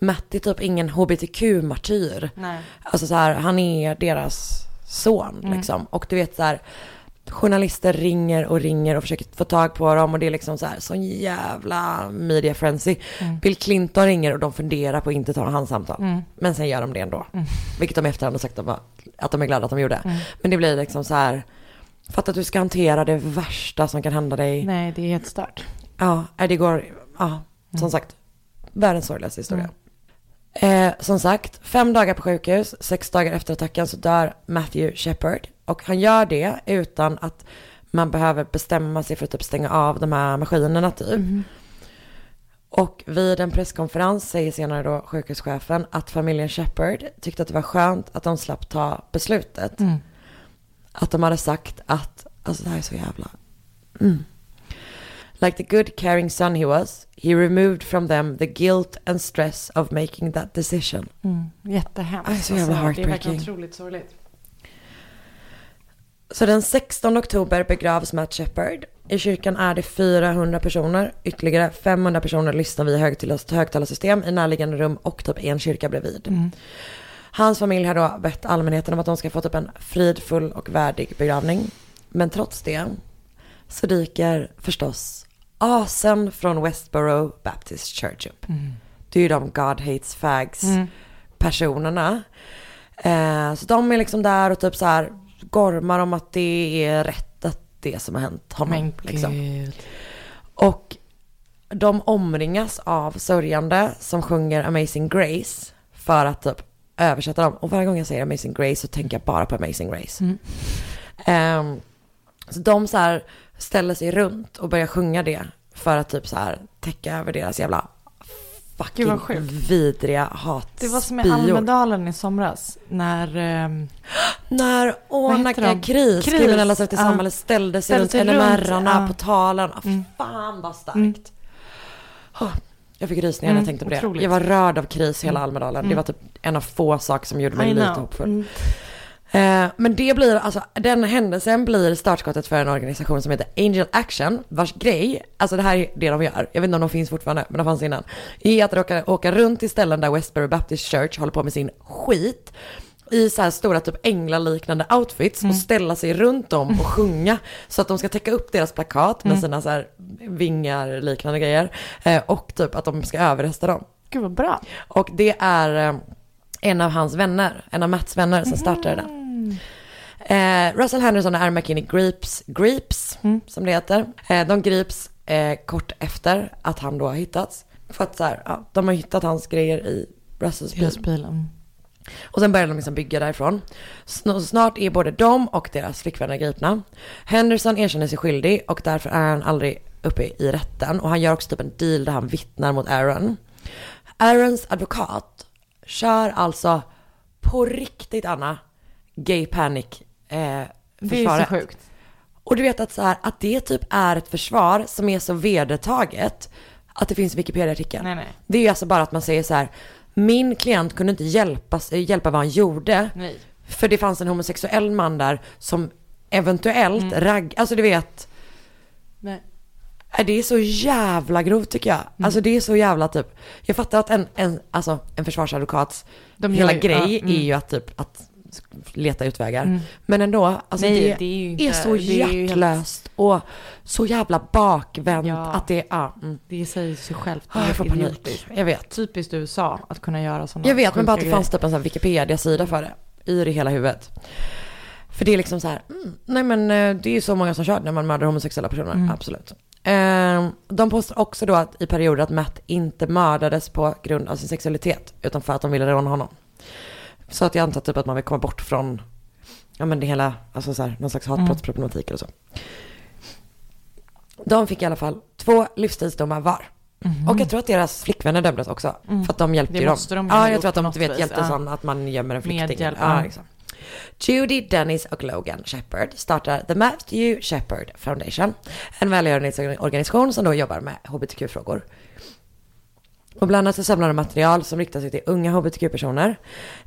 Matt är typ ingen hbtq-martyr. Alltså så här, han är deras son Mm. liksom. Och du vet så här, journalister ringer och ringer och försöker få tag på dem och det är liksom så här, sån jävla media frenzy. Mm. Bill Clinton ringer och de funderar på att inte ta hans samtal. Men sen gör de det ändå. Mm. Vilket de i efterhand har sagt att de, var- att de är glada att de gjorde. Men det blir liksom så här, för att du ska hantera det värsta som kan hända dig. Nej, det är helt stört. Ja, det går, ja, som sagt, världens sorgligaste historia. Eh, som sagt, fem dagar på sjukhus, sex dagar efter attacken så dör Matthew Shepard. Och han gör det utan att man behöver bestämma sig för att typ stänga av de här maskinerna typ. Och vid en presskonferens säger senare då sjukhuschefen att familjen Shepard tyckte att det var skönt att de slapp ta beslutet. Att de hade sagt att, alltså det här är så jävla, mm. Like the good caring son he was, he removed from them the guilt and stress of making that decision. Mm. Jättehemskt. Aj, så jävla Det är verkligen heartbreaking. otroligt sorgligt. Så den 16 oktober begravs Matt Shepard. I kyrkan är det 400 personer. Ytterligare 500 personer lyssnar via högtal- högtalarsystem i närliggande rum och typ en kyrka bredvid. Hans familj har då bett allmänheten om att de ska få typ en fridfull och värdig begravning. Men trots det så dyker förstås asen från Westboro Baptist Church upp. Det är ju de God Hates Fags personerna. Eh, så de är liksom där och typ så här gormar om att det är rätt att det som har hänt honom. Men liksom. gud. Och de omringas av sörjande som sjunger Amazing Grace för att typ översätta dem. Och varje gång jag säger Amazing Grace så tänker jag bara på Amazing Grace. Ehm, så de så här ställer sig runt och börjar sjunga det för att typ så här täcka över deras jävla Gud, fucking vad sjukt. vidriga hatspior. Det var som i Almedalen i somras när ehm, När, Vad de? KRIS, Kris, kriminella ute i ja. samhället, ställde sig Ställde runt NMR-arna runt, på talen. Ah, Mm. Fan vad starkt. Åh, jag fick rysningar när jag Mm, tänkte på det. otroligt. Jag var rörd av KRIS hela Almedalen. Det Mm. var typ en av få saker som gjorde mig I lite know. hoppfull. Mm. Eh, men det blir, alltså den händelsen blir startskottet för en organisation som heter Angel Action, vars grej, alltså det här är det de gör, jag vet inte om de finns fortfarande, men de fanns innan, är att åka, åka runt till ställen där Westboro Baptist Church håller på med sin skit, i så här stora typ änglaliknande outfits och ställa sig runt om och sjunga så att de ska täcka upp deras plakat med sina så här vingar liknande grejer eh, och typ att de ska överrösta dem. Gud vad bra. Och det är eh, en av hans vänner, en av Matts vänner som startade den. Eh, Russell Henderson och Aaron McKinney grips, grips som det heter. Eh, de grips eh, kort efter att han då har hittats. För att så här, ja, de har hittat hans grejer i Russells bil. Och sen börjar de liksom bygga därifrån. Sn- Snart är både de och deras flickvänner gripna. Henderson erkänner sig skyldig och därför är han aldrig uppe i rätten. Och han gör också typ en deal där han vittnar mot Aaron. Aarons advokat kör alltså på riktigt Anna, gay panic eh, Det är så sjukt. Och du vet att, så här, att det typ är ett försvar som är så vedertaget att det finns Wikipedia-artikel. Nej, nej. Det är ju alltså bara att man säger så här, min klient kunde inte hjälpa, hjälpa vad han gjorde. Nej. För det fanns en homosexuell man där som eventuellt Mm. ragg, alltså du vet, nej. äh, det är så jävla grovt tycker jag. Mm. Alltså det är så jävla typ, jag fattar att en, en, alltså, en försvarsadvokats De hela ju- grej ja, mm. är ju att typ att leta utvägar. Mm. Men ändå, alltså Nej, det, det är inte- är så det är ju helt- hjärtlöst och så jävla bakvänt Ja. att det, ja. Mm. Det säger sig självt. Det Ah, jag får panik. Jag vet. Typiskt USA att kunna göra sådana Jag vet, men bara att det fanns typ en sån Wikipedia-sida för det. I hela huvudet. För det är liksom så här, mm, nej men eh, det är ju så många som kör när man mördar homosexuella personer, Mm. absolut. Eh, de påstår också då att i perioder att Matt inte mördades på grund av sin sexualitet, utan för att de ville råna honom. Så att jag antar typ att man vill komma bort från, ja men det hela, alltså så här, någon slags hatbrottsproblematik eller så. De fick i alla fall två livstidsdomar var. Och jag tror att deras flickvänner dömdes också. För att de hjälpte Mm. Det ju dem. de ja, jag tror att de du vet, hjälpte ja. sån att man gömmer en flykting. Medhjälp, ja, exakt. Judy, Dennis och Logan Shepard startar The Matthew Shepard Foundation, en välgörenhetsorganisation som då jobbar med hbtq-frågor. Och bland annat så samlar de material som riktar sig till unga hbtq-personer.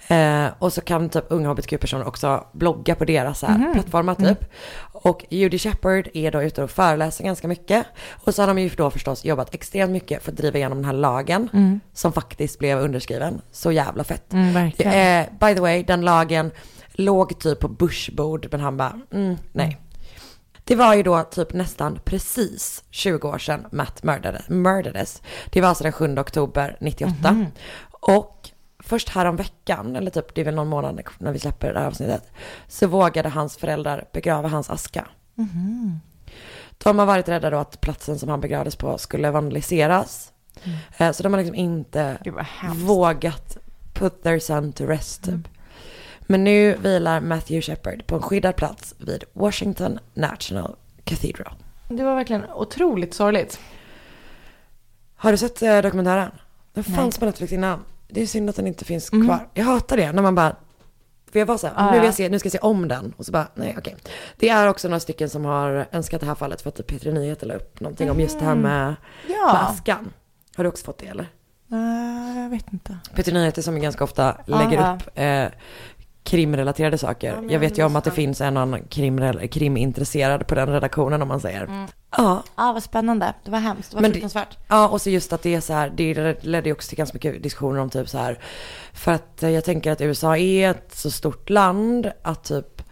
Eh, och så kan typ unga hbtq-personer också blogga på deras här, plattformar typ. Och Judy Shepard är då ute och föreläser ganska mycket. Och så har de ju då förstås jobbat extremt mycket för att driva igenom den här lagen. Som faktiskt blev underskriven. Så jävla fett. Mm. Eh, by the way, den lagen låg typ på Bush bord. Men han bara, mm, nej. Det var ju då typ nästan precis 20 år sedan Matt mördades. mördades. Det var alltså den 7 oktober 98. Och först här veckan, eller typ det är väl någon månad när vi släpper det här avsnittet, så vågade hans föräldrar begrava hans aska. De har varit rädda då att platsen som han begravdes på skulle vandaliseras. Eh, Så de har liksom inte vågat put their son to rest typ. Men nu vilar Matthew Shepard på en skyddad plats vid Washington National Cathedral. Det var verkligen otroligt sorgligt. Har du sett eh, dokumentären? Den Nej. fanns på Netflix innan. Det är synd att den inte finns kvar. Jag hatar det när man bara, för jag var så här, Ah, nu, vill ja. jag se, nu ska jag se om den. Och så bara, nej okej. Det är också några stycken som har önskat det här fallet för att typ P3 Nyheter la upp någonting om just det här med, med Ja. askan. Har du också fått det eller? Nej, jag vet inte. P3 Nyheter som ganska ofta lägger Aha. upp eh, krimrelaterade saker. men jag vet ju om att det finns en och annan krim, krimintresserad på den redaktionen om man säger. Mm. Ja, Ja, vad spännande. Det var hemskt. Det var Men fruktansvärt. Ja, och så just att det är så här, det ledde ju också till ganska mycket diskussioner om typ så här, för att jag tänker att USA är ett så stort land att typ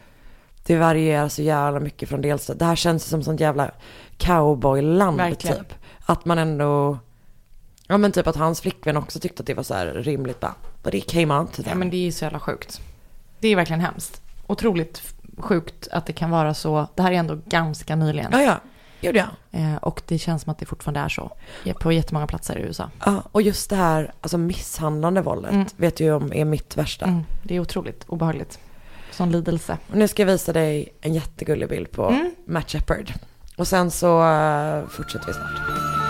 det varierar så jävla mycket från delstat. Det här känns som sånt jävla cowboyland Verkligen. typ. Att man ändå, ja men typ att hans flickvän också tyckte att det var så här rimligt bara, but it came out to Ja, men det är ju så jävla sjukt. Det är verkligen hemskt. Otroligt sjukt att det kan vara så. Det här är ändå ganska nyligen. Ja, ja, gjorde jag. Eh, och det känns som att det fortfarande är så. På jättemånga platser i USA. Ja, och just det här, alltså misshandlande våldet Mm. vet du ju om är mitt värsta. Mm, det är otroligt obehagligt. Sån lidelse. Och nu ska jag visa dig en jättegullig bild på Mm. Matt Shepard. Och sen så eh, fortsätter vi snart.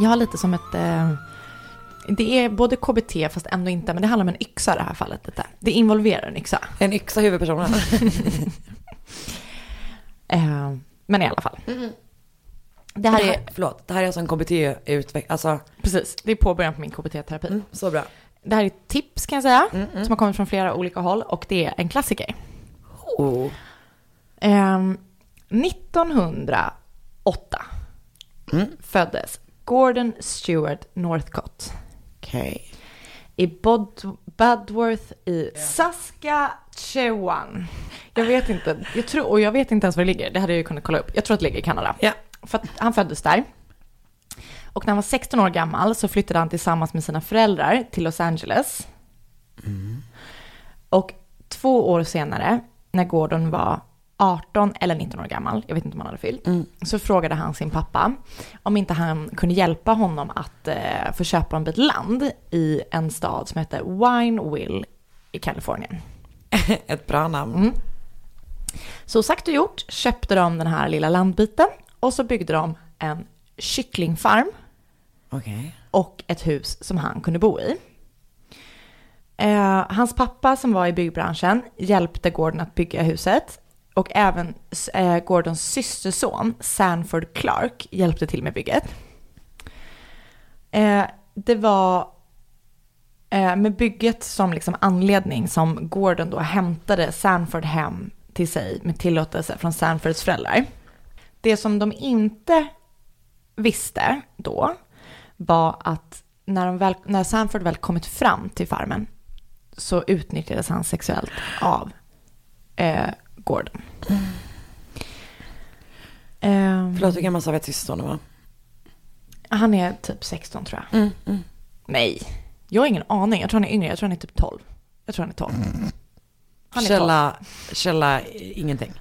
Jag har lite som ett... Eh, det är både KBT fast ändå inte. Men det handlar om en yxa i det här fallet. Detta. Det involverar en yxa. En yxa huvudpersonen. Eh, men i alla fall. Det det här här är, förlåt, det här är alltså en KBT-utveckling. Alltså, precis, det är påbörjan på min KBT-terapi. mm, så bra. Det här är tips kan jag säga. Som har kommit från flera olika håll. Och det är en klassiker. Oh. Ehm, 1908 föddes Gordon Stewart Northcott Okej. i Bod- Budworth i Saskatchewan. Jag vet inte, jag tror, och jag vet inte ens var det ligger. Det hade jag ju kunnat kolla upp. Jag tror att det ligger i Kanada. Ja. För att han föddes där. Och när han var 16 år gammal så flyttade han tillsammans med sina föräldrar till Los Angeles. Och två år senare, när Gordon var 18 eller 19 år gammal, jag vet inte om han hade fyllt, så frågade han sin pappa om inte han kunde hjälpa honom att eh, få köpa en bit land i en stad som heter Wineville i Kalifornien. Ett bra namn. Mm. Så sagt och gjort köpte de den här lilla landbiten och så byggde de en kycklingfarm Okej. och ett hus som han kunde bo i. Eh, hans pappa som var i byggbranschen hjälpte Gordon att bygga huset och även eh, Gordons systerson Sanford Clark hjälpte till med bygget. Eh, det var eh, med bygget som liksom anledning som Gordon då hämtade Sanford hem till sig med tillåtelse från Sanfords föräldrar. Det som de inte visste då var att när, de väl, när Sanford väl kommit fram till farmen så utnyttjades han sexuellt av eh, Gordon. Ehm, Förlåt, hur gammal sa vi att systersonen var? han är typ 16 tror jag. Nej, jag har ingen aning. Jag tror han är yngre. Jag tror han är typ 12. Jag tror han är 12. Han är 12. Källa, källa, ingenting.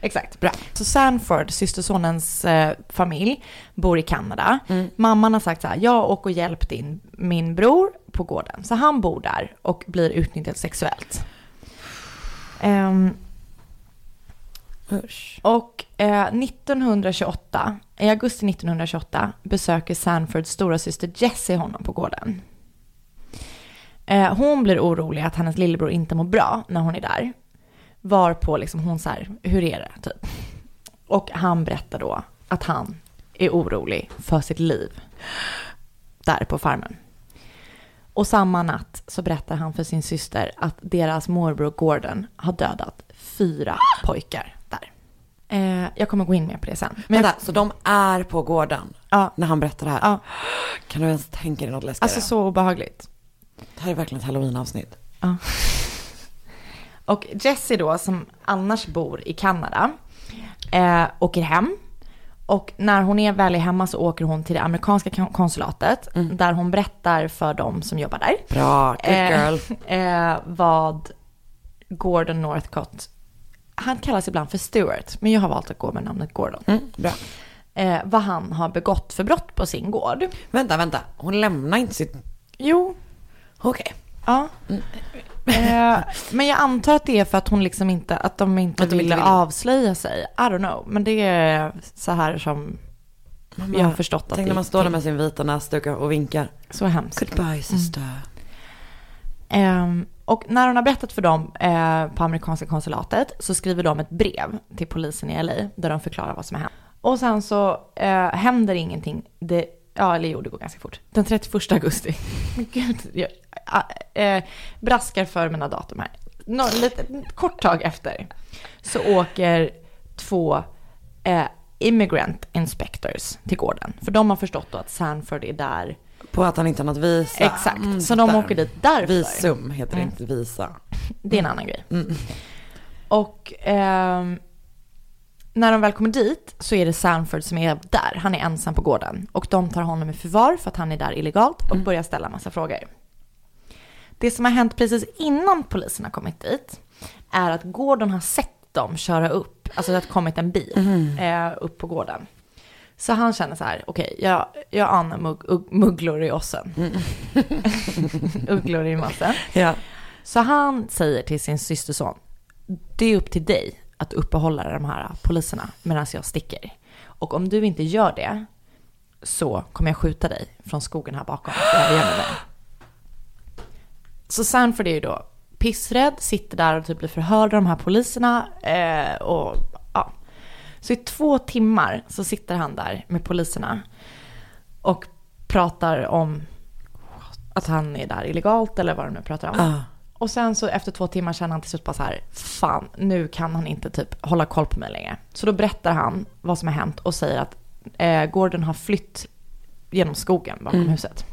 Exakt. Bra. Så Sanford, systersonens eh, familj, bor i Kanada. Mamman har sagt så här, jag åker och hjälp din, min bror på gården. Så han bor där och blir utnyttjad sexuellt. Ehm, Usch. och eh, 1928, i augusti 1928 besöker Sanfords stora syster Jessie honom på gården. Eh, hon blir orolig att hennes lillebror inte mår bra när hon är där. Varpå liksom hon så här, hur är det? Typ. Och han berättar då att han är orolig för sitt liv där på farmen. Och samma natt så berättar han för sin syster att deras morbror Gordon har dödat fyra pojkar. Eh, jag kommer gå in mer på det sen. Men jag- Vänta, så de är på gården Ja. när han berättar det här? Ja. Kan du ens tänka dig något läskigare? Alltså så obehagligt. Det här är verkligen ett halloween-avsnitt. Och Jessie då, som annars bor i Kanada, eh, åker hem. Och när hon är väl hemma så åker hon till det amerikanska kon- konsulatet, där hon berättar för dem som jobbar där. Bra, good girl. Eh, eh, vad Gordon Northcott, han kallas ibland för Stewart, men jag har valt att gå med namnet Gordon. Mm, bra. Eh, vad han har begått för brott på sin gård. Vänta, vänta. Hon lämnar inte sitt... Jo, Okej. Ja. Eh, men jag antar att det är för att hon liksom inte, att de inte Att de ville vill. avslöja sig. I don't know. Men det är så här som jag har förstått att Tänk det när man står där med sin vita näsduk och vinkar. Så hemskt. Goodbye sister. Ehm, och när hon har berättat för dem eh, på amerikanska konsulatet så skriver de ett brev till polisen i LA där de förklarar vad som har hänt. Och sen så eh, händer ingenting. Det, ja, eller jo, det går ganska fort. Den 31 augusti. Gud, jag, ah, eh, braskar för mina datum här. Nå, lite, kort tag efter så åker två eh, immigrant inspectors till gården. För de har förstått då att Sanford är där. På att han inte har något visa. Exakt, Mm, så de där. åker dit därför. Visum heter Mm. det inte, visa. Det är en annan grej. Och ehm, när de väl kommer dit så är det Sanford som är där. Han är ensam på gården. Och de tar honom i förvar för att han är där illegalt och börjar ställa massa frågor. Det som har hänt precis innan polisen har kommit dit är att Gordon har sett dem köra upp, alltså det har kommit en bil eh, upp på gården. Så han känner så här, okej, jag, jag anar mugg, ugg, mugglor i ossen. Ugglor i mossen. Ja. Så han säger till sin systerson, det är upp till dig att uppehålla de här poliserna medan jag sticker. Och om du inte gör det så kommer jag skjuta dig från skogen här bakom. Jag. Så Sanford är ju då pissrädd, sitter där och typ blir förhörd av de här poliserna. Eh, och. Så i två timmar så sitter han där med poliserna och pratar om att han är där illegalt eller vad de nu pratar om. Ah. Och sen så efter två timmar känner han till slut bara så här, fan nu kan han inte typ hålla koll på mig längre. Så då berättar han vad som har hänt och säger att eh, Gordon har flytt genom skogen bakom huset.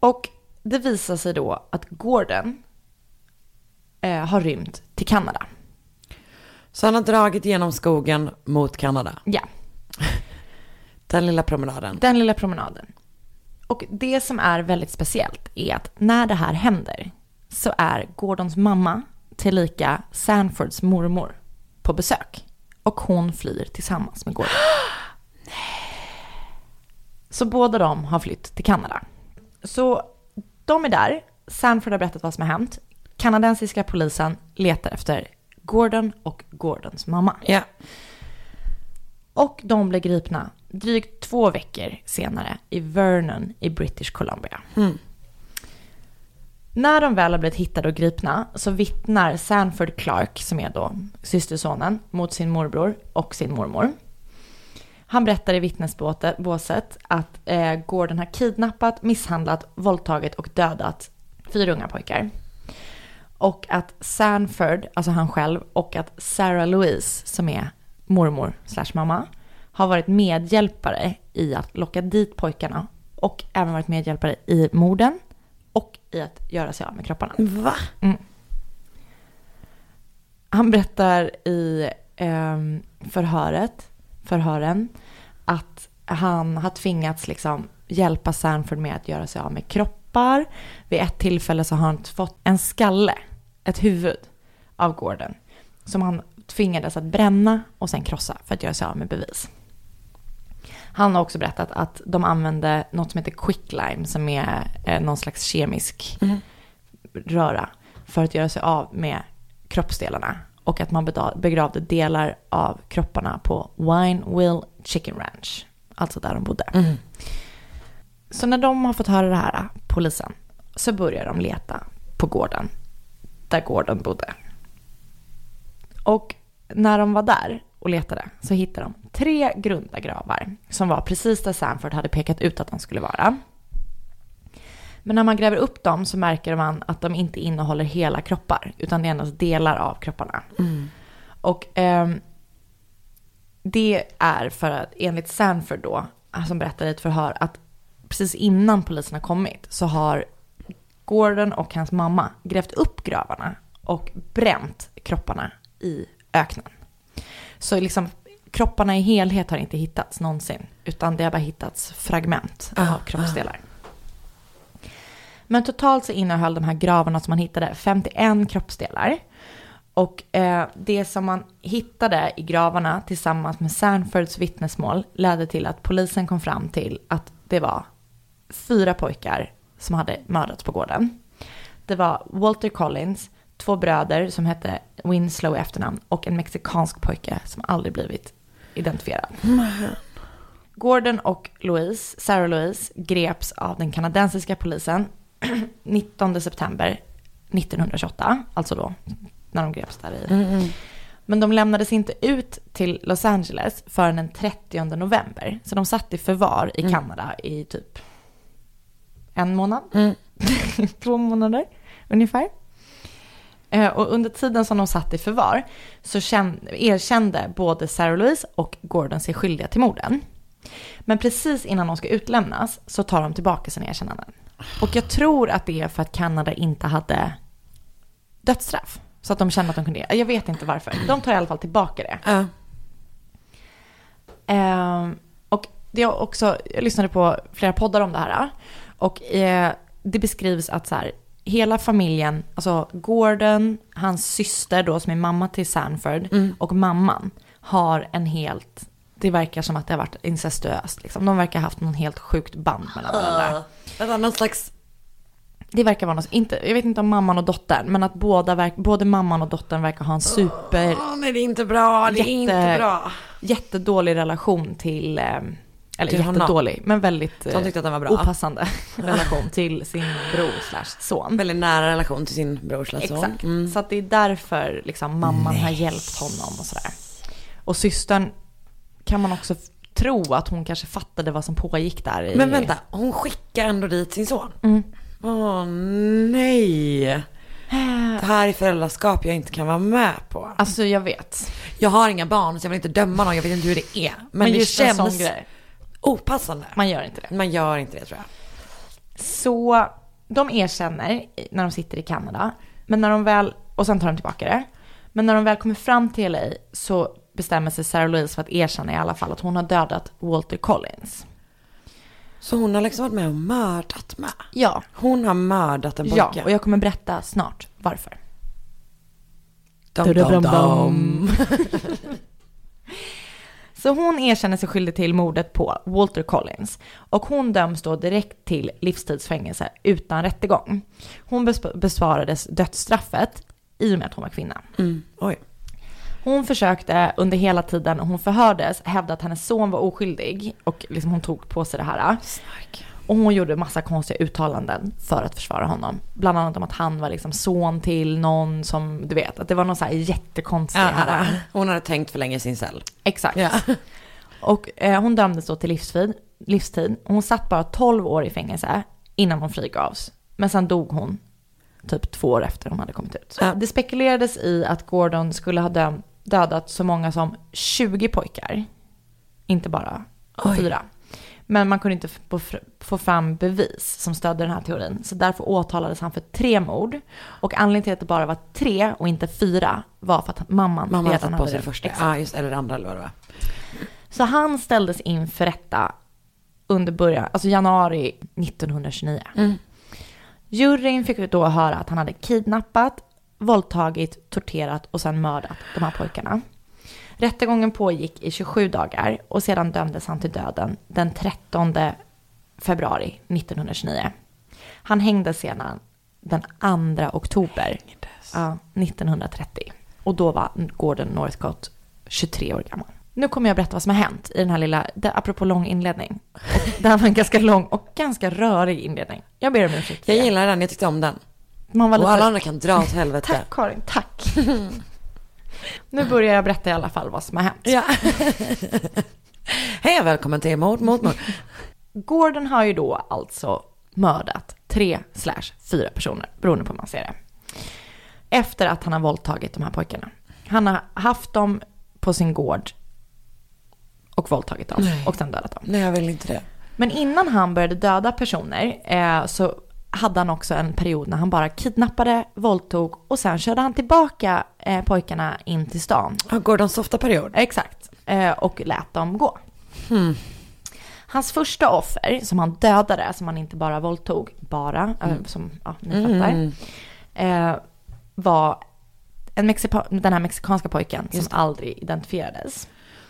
Och det visar sig då att Gordon eh, har rymt till Kanada. Så han har dragit genom skogen mot Kanada. Ja, Den lilla promenaden. den lilla promenaden. Och det som är väldigt speciellt är att när det här händer så är Gordons mamma tillika Sanfords mormor på besök. Och hon flyr tillsammans med Gordon. Så båda de har flytt till Kanada. Så de är där. Sanford har berättat vad som har hänt. Kanadensiska polisen letar efter Gordon och Gordons mamma. Ja. Och de blev gripna drygt två veckor senare i Vernon i British Columbia. När de väl har blivit hittade och gripna så vittnar Sanford Clark, som är då systersonen, mot sin morbror och sin mormor. Han berättar i vittnesbåset att eh, Gordon har kidnappat, misshandlat, våldtagit och dödat fyra unga pojkar. Och att Sanford, alltså han själv, och att Sarah Louise, som är mormor slash mamma, har varit medhjälpare i att locka dit pojkarna och även varit medhjälpare i morden och i att göra sig av med kropparna. Va? Han berättar i ehm, förhöret, förhören att han har tvingats liksom hjälpa Sanford med att göra sig av med kroppar. Vid ett tillfälle så har han fått en skalle, ett huvud av Gordon som han tvingades att bränna och sen krossa för att göra sig av med bevis. Han har också berättat att de använde något som heter quicklime som är eh, någon slags kemisk röra för att göra sig av med kroppsdelarna och att man begravde delar av kropparna på Winewill Chicken Ranch, alltså där de bodde. Mm. Så när de har fått höra det här, polisen, så börjar de leta på gården där gården bodde. Och när de var där och letade så hittade de tre grunda gravar som var precis där Sanford hade pekat ut att de skulle vara. Men när man gräver upp dem så märker man att de inte innehåller hela kroppar utan det är endast delar av kropparna. Och ehm, det är för att enligt Sanford då, som berättade i ett förhör, att precis innan polisen har kommit så har Gordon och hans mamma grävt upp gravarna och bränt kropparna i öknen. Så liksom kropparna i helhet har inte hittats någonsin, utan det har bara hittats fragment av kroppsdelar. Men totalt så innehöll de här gravarna som man hittade 51 kroppsdelar. Och eh, det som man hittade i gravarna tillsammans med Sanfords vittnesmål ledde till att polisen kom fram till att det var fyra pojkar som hade mördats på gården. Det var Walter Collins, två bröder som hette Winslow i efternamn och en mexikansk pojke som aldrig blivit identifierad. Gordon och Louise, Sarah Louise, greps av den kanadensiska polisen 19 september 1928, alltså då när de greps där i. Men de lämnades inte ut till Los Angeles förrän den 30 november. Så de satt i förvar i Kanada i typ en månad, två månader ungefär. Eh, Och under tiden som de satt i förvar så erkände både Sarah Louise och Gordon sig skyldiga till morden. Men precis innan de ska utlämnas så tar de tillbaka sina erkännanden. Och jag tror att det är för att Kanada inte hade dödsstraff. Så att de kände att de kunde, jag vet inte varför. De tar i alla fall tillbaka det. Ehm, och det är också, jag lyssnade på flera poddar om det här. Och eh, det beskrivs att så här, hela familjen, alltså Gordon, hans syster då som är mamma till Sanford och mamman har en helt, det verkar som att det har varit incestuöst. Liksom. De verkar ha haft någon helt sjukt band mellan varandra. Vänta, någon slags... Det verkar vara något, inte, jag vet inte om mamman och dottern, men att båda verk, både mamman och dottern verkar ha en super, Åh, nej, det är inte bra. Det är inte bra. jättedålig relation till, eh, eller Till honom. jättedålig, men väldigt De tyckte att den var bra. opassande relation till sin bror slash son. Väldigt nära relation till sin bror slash son. Exakt. Mm. Så att det är därför liksom, mamman har hjälpt honom och sådär. Och systern kan man också tro att hon kanske fattade vad som pågick där. I... Men vänta, hon skickar ändå dit sin son? Mm. Åh nej. Det här är föräldraskap jag inte kan vara med på. Alltså jag vet. Jag har inga barn så jag vill inte döma någon, jag vet inte hur det är. Men, Men det känns grej. Opassande. Man gör inte det. Man gör inte det tror jag. Så de erkänner när de sitter i Kanada. Men när de väl, och sen tar de tillbaka det. Men när de väl kommer fram till LA så bestämmer sig Sarah Louise för att erkänna i alla fall att hon har dödat Walter Collins. Så hon har liksom varit med och mördat med. Ja, Hon har mördat en ja pojke. och jag kommer berätta snart varför. Dum, dum, dum. Så hon erkänner sig skyldig till mordet på Walter Collins och hon döms då direkt till livstidsfängelse utan rättegång. Hon besvarades dödsstraffet i och med att hon var kvinna. Mm. Oj. Hon försökte under hela tiden hon förhördes hävda att hennes son var oskyldig och liksom hon tog på sig det här. Snark. Och hon gjorde massa konstiga uttalanden för att försvara honom. Bland annat om att han var liksom son till någon som, du vet, att det var någon så här jättekonstig Ja, hon hade tänkt för länge i sin cell. Exakt. Ja. Och eh, hon dömdes då till livstid. livstid. Hon satt bara 12 år i fängelse innan hon frigavs. Men sen dog hon typ två år efter hon hade kommit ut. Ja. Det spekulerades i att Gordon skulle ha döm- dödat så många som 20 pojkar. Inte bara Oj. fyra. Men man kunde inte få, fram bevis som stödde den här teorin. Så därför åtalades han för tre mord. Och anledningen till att det bara var tre och inte fyra var för att mamman, Mamma hade redan fått på sig det första. Exakt. Ja, just eller det andra eller vad det var. Så han ställdes inför rätta under början, alltså januari 1929. Mm. Juryn fick då höra att han hade kidnappat, våldtagit, torterat och sen mördat de här pojkarna. Rättegången pågick i 27 dagar och sedan dömdes han till döden den 13 februari 1929. Han hängdes sedan den 2 oktober Ja, 1930. Och då var Gordon Northcott 23 år gammal. Nu kommer jag berätta vad som har hänt i den här lilla, apropå lång inledning. Och det här var en ganska lång och ganska rörig inledning. Jag ber om ursäkt. Jag gillar den, jag tyckte om den. Man var Och lite... alla andra kan dra åt helvete. Tack Karin, tack. nu börjar jag berätta i alla fall vad som har hänt. Ja. Hej och välkommen till Mord mot mord. Gordon har ju då alltså mördat tre slash fyra personer, beroende på hur man ser det. Efter att han har våldtagit de här pojkarna. Han har haft dem på sin gård och våldtagit dem Nej. och sen dödat dem. Nej, jag vill inte det. Men innan han började döda personer eh, så hade han också en period när han bara kidnappade, våldtog och sen körde han tillbaka eh, pojkarna in till stan. Gordons softa period. Exakt. Eh, och lät dem gå. Hans första offer, som han dödade, som han inte bara våldtog, bara, eh, som ja, ni fattar, eh, var en Mexipa- den här mexikanska pojken som aldrig identifierades.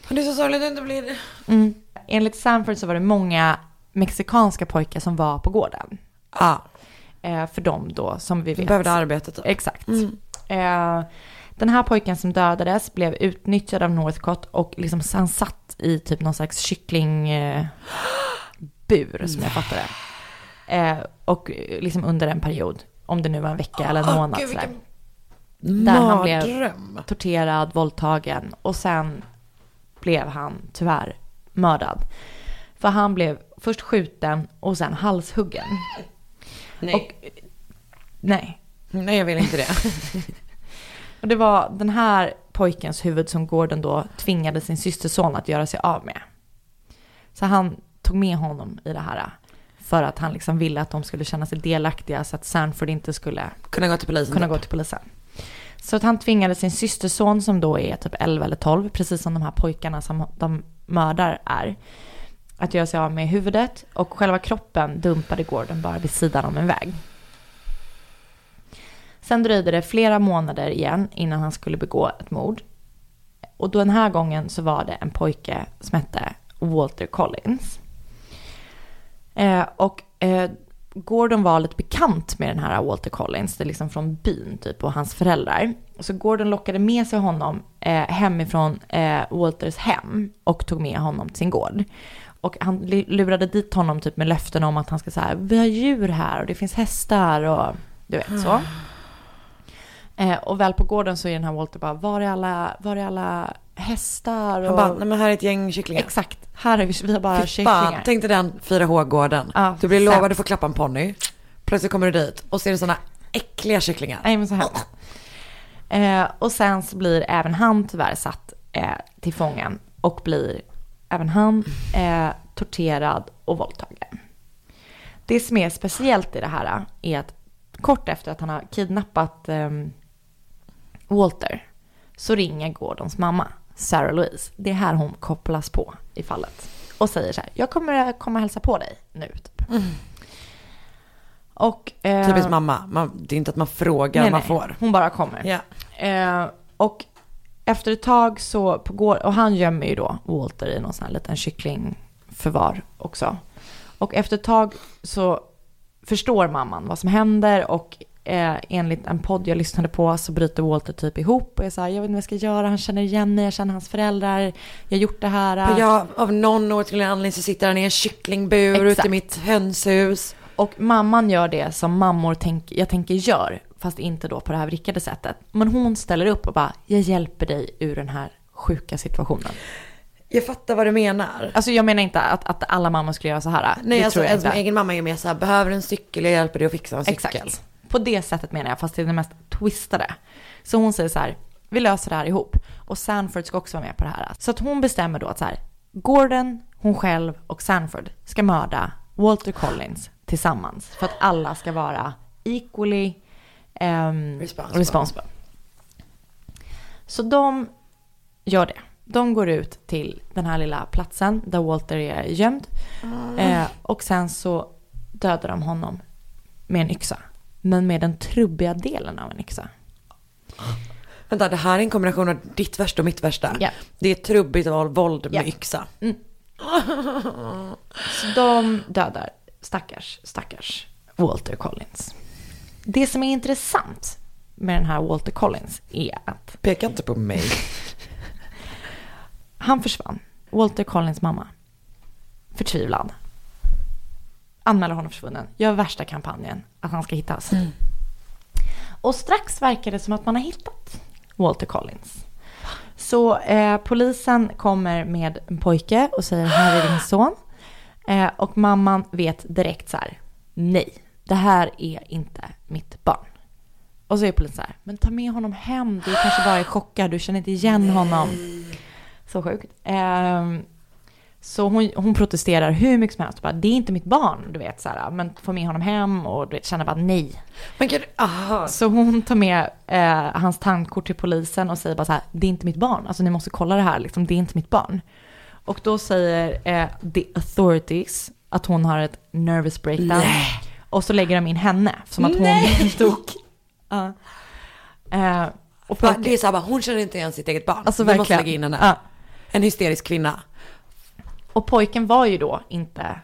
Det är så sorgligt att det inte blir. Mm. Enligt Sanford så var det många mexikanska pojkar som var på gården. Ja, Eh, för dem då, som vi vet. behövde arbetet. då. Exakt. Eh, den här pojken som dödades blev utnyttjad av Northcott och liksom han satt i typ någon slags kycklingbur eh, som jag fattar det. Eh, och eh, liksom under en period, om det nu var en vecka eller en månad gud, Där han blev torterad, våldtagen och sen blev han tyvärr mördad. För han blev först skjuten och sen halshuggen. Nej. Och, nej, Nej, jag vill inte det. Och det var den här pojkens huvud som Gordon då tvingade sin systerson att göra sig av med. Så han tog med honom i det här. För att han liksom ville att de skulle känna sig delaktiga så att Sanford inte skulle Kunna gå till polisen. kunna typ. gå till polisen. Så att han tvingade sin systerson som då är typ 11 eller 12, precis som de här pojkarna som de mördar är, att göra sig av med huvudet och själva kroppen dumpade Gordon bara vid sidan om en väg. Sen dröjde det flera månader igen innan han skulle begå ett mord. Och då den här gången så var det en pojke som hette Walter Collins. Eh, och eh, Gordon var lite bekant med den här Walter Collins, det är liksom från byn typ och hans föräldrar. Så Gordon lockade med sig honom eh, hemifrån eh, Walters hem och tog med honom till sin gård. Och han lurade dit honom typ med löften om att han ska säga vi har djur här och det finns hästar och du vet så. Eh, och väl på gården så är den här Walter bara, var är alla, var är alla hästar? Och... Han bara, nej men här är ett gäng kycklingar. Exakt, här är vi, vi har bara Fy fan, kycklingar. tänk dig den 4H-gården. Ja, du blir lovad sämst. att få klappa en ponny. Plötsligt kommer du dit och ser sådana äckliga kycklingar. Nej men så här. Eh, och sen så blir även han tyvärr satt eh, till fången och blir även han eh, torterad och våldtagen. Det som är speciellt i det här är att kort efter att han har kidnappat ehm, Walter så ringer Gordons mamma, Sarah Louise. Det är här hon kopplas på i fallet. Och säger så här, jag kommer komma och hälsa på dig nu. Typ. Och, eh, Typiskt mamma. Man, det är inte att man frågar, nej, man nej, får. Hon bara kommer. Ja. Eh, och efter ett tag så, på går, och han gömmer ju då Walter i någon sån här liten kycklingförvar också. Och efter ett tag så förstår mamman vad som händer och eh, enligt en podd jag lyssnade på så bryter Walter typ ihop och är så här, jag vet inte vad jag ska göra, han känner igen mig, jag känner hans föräldrar, jag har gjort det här. Jag, av någon outgrundlig anledning så sitter han i en kycklingbur ute Exakt. i mitt hönshus. Och mamman gör det som mammor tänk, jag tänker gör, fast inte då på det här vrickade sättet. Men hon ställer upp och bara, jag hjälper dig ur den här sjuka situationen. Jag fattar vad du menar. Alltså jag menar inte att, att alla mammor skulle göra så här. Nej, det alltså tror jag en som inte. egen mamma är mer så här, behöver en cykel, jag hjälper dig att fixa en cykel. Exakt. På det sättet menar jag, fast det är det mest twistade. Så hon säger så här, vi löser det här ihop. Och Sanford ska också vara med på det här. Så att hon bestämmer då att så här, Gordon, hon själv och Sanford ska mörda Walter Collins tillsammans. För att alla ska vara equally ehm, Responsible. responsible. Så de gör det. De går ut till den här lilla platsen där Walter är gömd. Eh, och sen så dödar de honom med en yxa. Men med den trubbiga delen av en yxa. Vänta, det här är en kombination av ditt värsta och mitt värsta. Ja. Det är trubbigt våld våld med Ja. yxa. Så de dödar stackars, stackars Walter Collins. Det som är intressant med den här Walter Collins är att Peka inte på mig. han försvann. Walter Collins mamma. Förtvivlad. Anmäler honom försvunnen. Gör värsta kampanjen att han ska hittas. Och strax verkar det som att man har hittat Walter Collins. Så eh, polisen kommer med en pojke och säger här är din son. Eh, och mamman vet direkt så här, nej, det här är inte mitt barn. Och så är polisen så här, men ta med honom hem, du kanske bara är chockad, du känner inte igen honom. Så sjukt. Ehm, så hon, hon protesterar hur mycket som helst. Bara, det är inte mitt barn, du vet. Så här, men få med honom hem och du vet, känner bara nej. Men gud, aha. Så hon tar med eh, hans tandkort till polisen och säger bara så här, det är inte mitt barn. Alltså ni måste kolla det här, liksom, det är inte mitt barn. Och då säger eh, the authorities att hon har ett nervous breakdown. Och så lägger de in henne, som att hon dog. Ja. Eh, och Bara, Det är så här, bara, hon känner inte igen sitt eget barn. Alltså Vi måste lägga in henne. Ja. En hysterisk kvinna. Och pojken var ju då inte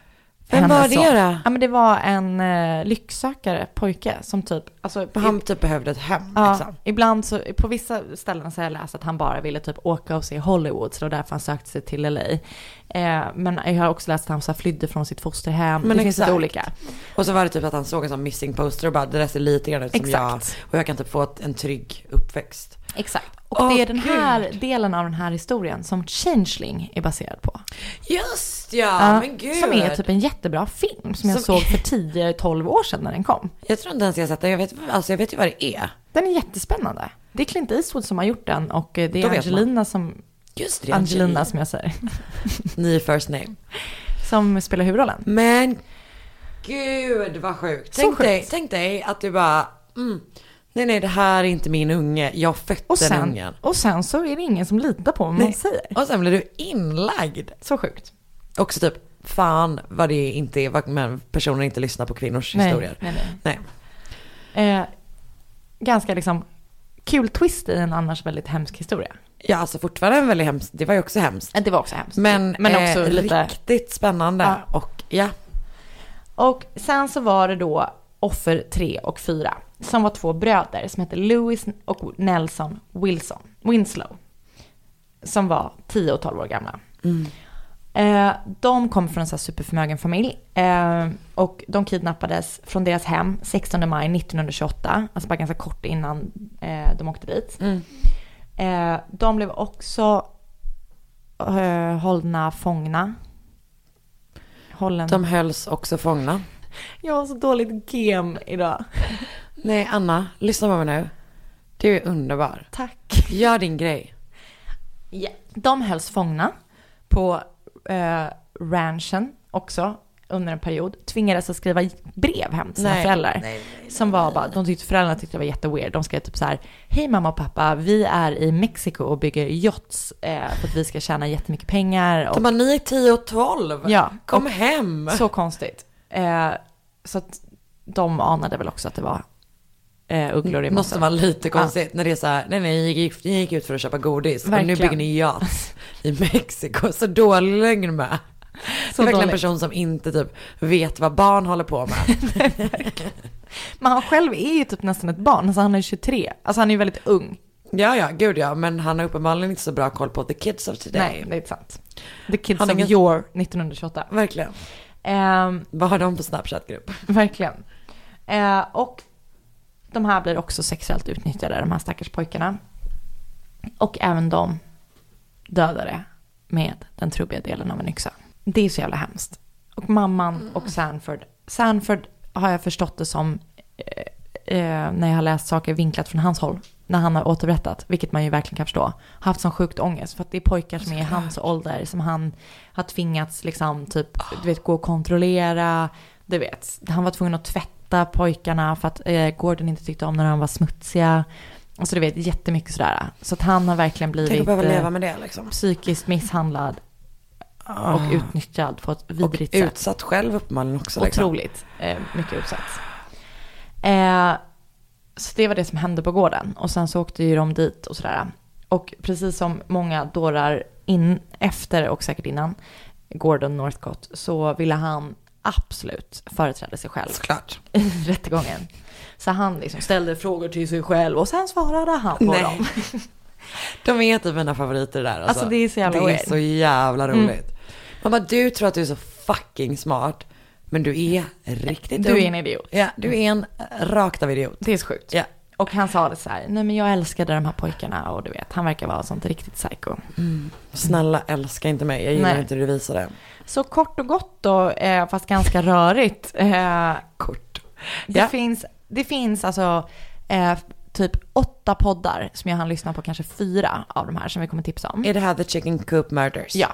Vem var det son. då? Ja men det var en eh, lycksökare pojke som typ, alltså Han typ behövde ett hem ja, liksom. ibland så, på vissa ställen så har jag läst att han bara ville typ åka och se Hollywood, så det var därför han sökte sig till LA. Eh, men jag har också läst att han så flydde från sitt fosterhem. Men det finns lite exakt. olika. Och så var det typ att han såg en sån missing poster och bara det där ser lite grann ut som jag. Exakt. Och jag kan typ få ett, en trygg uppväxt. Exakt. Och Åh, det är den här Gud. delen av den här historien som Changeling är baserad på. Just ja, Ja, men gud. Som är typ en jättebra film som jag Som- såg för 10-12 år sedan när den kom. Jag tror inte ens jag har sett den. Jag vet, alltså jag vet ju vad det är. Den är jättespännande. Det är Clint Eastwood som har gjort den och eh, det är man. Angelina som, Just det, Angelina som jag säger, Ny first name. som spelar huvudrollen. Men gud vad sjukt. Så Tänk, sjukt. Dig, tänk dig att du bara, mm, nej nej det här är inte min unge. Jag födde Och den sen, ungen. och sen så är det ingen som litar på vad man Nej. säger. Och sen blir du inlagd. Så sjukt. Också typ, fan vad det inte är, vad men personer inte lyssnar på kvinnors historier. Nej, nej. Nej. Eh, ganska liksom kul twist i en annars väldigt hemsk historia. Ja alltså fortfarande en väldigt hemskt, det var ju också hemskt. Det var också hemskt. Men, Men också eh, lite... riktigt spännande. Ja. Och ja, Och sen så var det då offer 3 och 4 som var två bröder som hette Louis och Nelson Wilson, Winslow. Som var 10 och 12 år gamla. Eh, de kom från en så här superförmögen familj. Eh, och de kidnappades från deras hem 16 maj 1928. Alltså bara ganska kort innan eh, de åkte dit. Eh, de blev också eh, hållna fångna. Hållen. de hölls också fångna. Jag har så dåligt gem idag. Nej Anna, lyssna på mig nu. Du är underbar. Tack. Gör din grej. Ja. De hölls fångna på eh, ranchen också under en period. Tvingades att skriva brev hem till sina Nej. föräldrar. Nej, som var bara, de tyckte föräldrarna tyckte det var jätteweird. De skrev typ så här, hej mamma och pappa, vi är i Mexiko och bygger yachts eh, för att vi ska tjäna jättemycket pengar. Och, De bara, ni är 10 och 12. Ja, Kom och- hem. så konstigt. Eh, så att de anade väl också att det var eh, ugglor i mossen. som var lite konstigt när det är så här, nej nej, ni gick, ni gick ut för att köpa godis och nu Verkligen. bygger ni yachts i Mexiko. Så dålig lögn med. Så det är verkligen en person som inte typ vet vad barn håller på med. Men han själv är ju typ nästan ett barn, alltså han är 23. Alltså han är ju väldigt ung. ja, ja, gud ja, men han har uppenbarligen inte så bra koll på the kids of today. Nej, det är sant. The Kids Han of ganska- Your 1928. Verkligen. Ehm, Vad har de på Snapchat-grupp? verkligen. Eh, och de här blir också sexuellt utnyttjade, de här stackars pojkarna. Och även de dödade med den trubbiga delen av en yxa. Det är så jävla hemskt. Och mamman och Sanford. Sanford har jag förstått det som eh, eh, när jag har läst saker vinklat från hans håll. När han har återberättat, vilket man ju verkligen kan förstå. Haft sån sjukt ångest. För att det är pojkar som är i hans ålder som han har tvingats liksom typ, du vet, gå och kontrollera. Du vet, han var tvungen att tvätta pojkarna för att eh, Gordon inte tyckte om när de var smutsiga. Alltså du vet, jättemycket sådär. Så att han har verkligen blivit eh, det liksom. psykiskt misshandlad och utnyttjad på ett Och vidrigt sätt. utsatt själv uppenbarligen också. Liksom. Otroligt eh, mycket utsatt. Eh, så det var det som hände på gården. Och sen så åkte ju de dit och sådär. Och precis som många dårar in, efter och säkert innan Gordon Northcott så ville han absolut företrädde sig själv Såklart. i rättegången. Så han liksom ställde frågor till sig själv och sen svarade han på Nej. dem. De är typ mina favoriter där. Alltså, Alltså, det är så jävla Det är. Mm. så jävla roligt. Mamma, du tror att du är så fucking smart. Men du är riktigt Du dum. är en idiot. Ja, du är en rakt av idiot. Det är så sjukt. Ja. Och han sa det så här, nej men jag älskade de här pojkarna och du vet, han verkar vara sånt riktigt psycho. Snälla älska inte mig, jag gillar Nej. inte hur du visar det. Så kort och gott då, eh, fast ganska rörigt. Eh, Kort. det, Ja. finns, det finns alltså eh, typ åtta poddar som jag hann lyssna på, kanske fyra av de här som vi kommer tipsa om. Är det här The Chicken Coop Murders? Ja,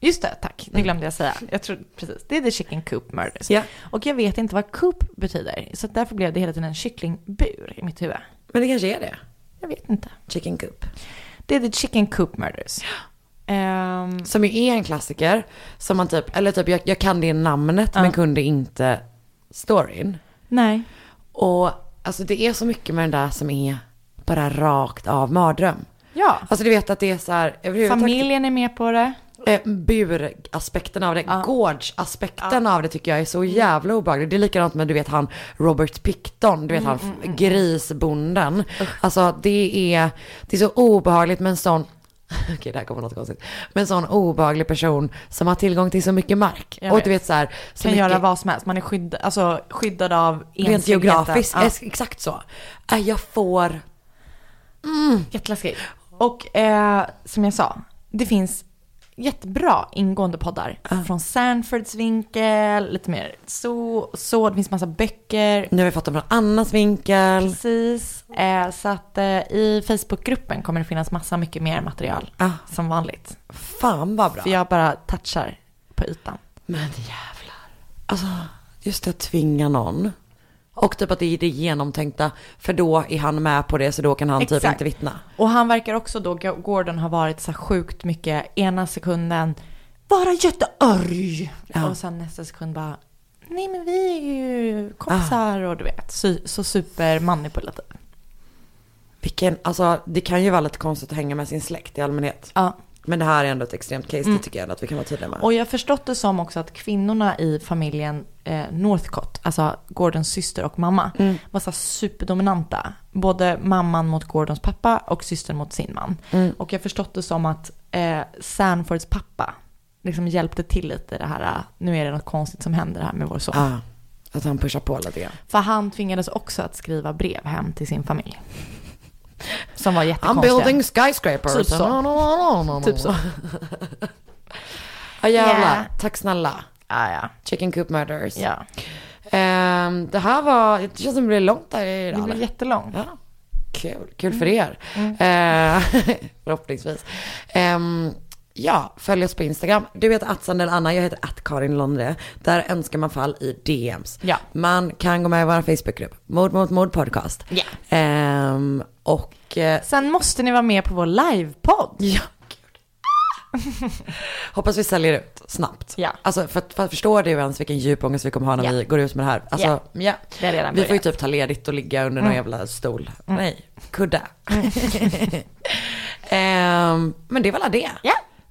just det, tack. Det glömde jag säga. Jag tror precis, det är The Chicken Coop Murders. Ja. Och jag vet inte vad coop betyder, så därför blev det hela tiden en kycklingbur i mitt huvud. Men det kanske är det. Jag vet inte. Chicken Coop. Det är The Chicken Coop Murders. Ehm, Som ju är en klassiker. Som man typ, eller typ jag, jag kan det namnet men kunde inte storyn. nej. Och alltså det är så mycket med den där som är bara rakt av mardröm. Ja. Alltså du vet att det är så här, Familjen är med på det. Eh, buraspekten av det, gårdsaspekten av det tycker jag är så jävla obehaglig. Det är likadant med du vet han Robert Picton, du vet han grisbonden. Alltså det är, det är så obehagligt med en sån, okej det här kommer något konstigt, med en sån obehaglig person som har tillgång till så mycket mark. Jag och vet. du vet så här, så Kan mycket, göra vad som helst. Man är skyddad, alltså, skyddad av rent geografiskt, Ja. ex- exakt så. Äh, jag får, Jätteläskigt. Och eh, som jag sa, det finns jättebra ingående poddar. Från Sanfords vinkel, lite mer så, så. Det finns massa böcker. nu har vi fått dem från Annas vinkel. Precis. Eh, så att eh, i Facebookgruppen kommer det finnas massa mycket mer material. Ah. Som vanligt. Fan vad bra. För jag bara touchar på ytan. Men jävlar. Alltså, just det att tvinga någon. Och typ att det är det genomtänkta, för då är han med på det så då kan han typ Exakt. inte vittna. Och han verkar också då, Gordon har varit så sjukt mycket, ena sekunden vara jättearg. Ja. Och sen nästa sekund bara, nej men vi är ju kompisar och du vet, så, så supermanipulativ. Vilken, alltså det kan ju vara lite konstigt att hänga med sin släkt i allmänhet. Ja. Men det här är ändå ett extremt case, det tycker jag ändå att vi kan vara tydliga med. Och jag har förstått det som också att kvinnorna i familjen eh, Northcott, alltså Gordons syster och mamma, var så superdominanta. Både mamman mot Gordons pappa och systern mot sin man. Och jag har förstått det som att eh, Sanfords pappa liksom hjälpte till lite i det här, eh, nu är det något konstigt som händer här med vår son. Ja, att han pushar på lite grann. För han tvingades också att skriva brev hem till sin familj. Som var I'm jättekonstiga. building skyscrapers. Typ så. No, no, no. Typ så. Ja jävlar, Yeah. tack snälla. Ja, ja. Chicken Coop Murders. ja. Ehm, det här var, det känns som det blir långt där Det idag. blev jättelångt. Ja, kul. Kul för er. Eh, förhoppningsvis. Ehm, ja, följ oss på Instagram. Du heter att Anna, jag heter att Karin Londre. Där önskar man fall i DMs. Ja. Man kan gå med i vår Facebookgrupp, Mord mot mord podcast. Ja. Ehm, och eh, Sen måste ni vara med på vår livepodd. Ja. Hoppas vi säljer ut snabbt. Ja. Alltså för, att- för att förstå du ens vilken djup ångest vi kommer ha när Ja. vi går ut med det här. Alltså, Ja. ja. Det redan Vi får ju typ ta ledigt och ligga under någon jävla stol. Nej, kudde. Ehm, men det var väl det. Ja.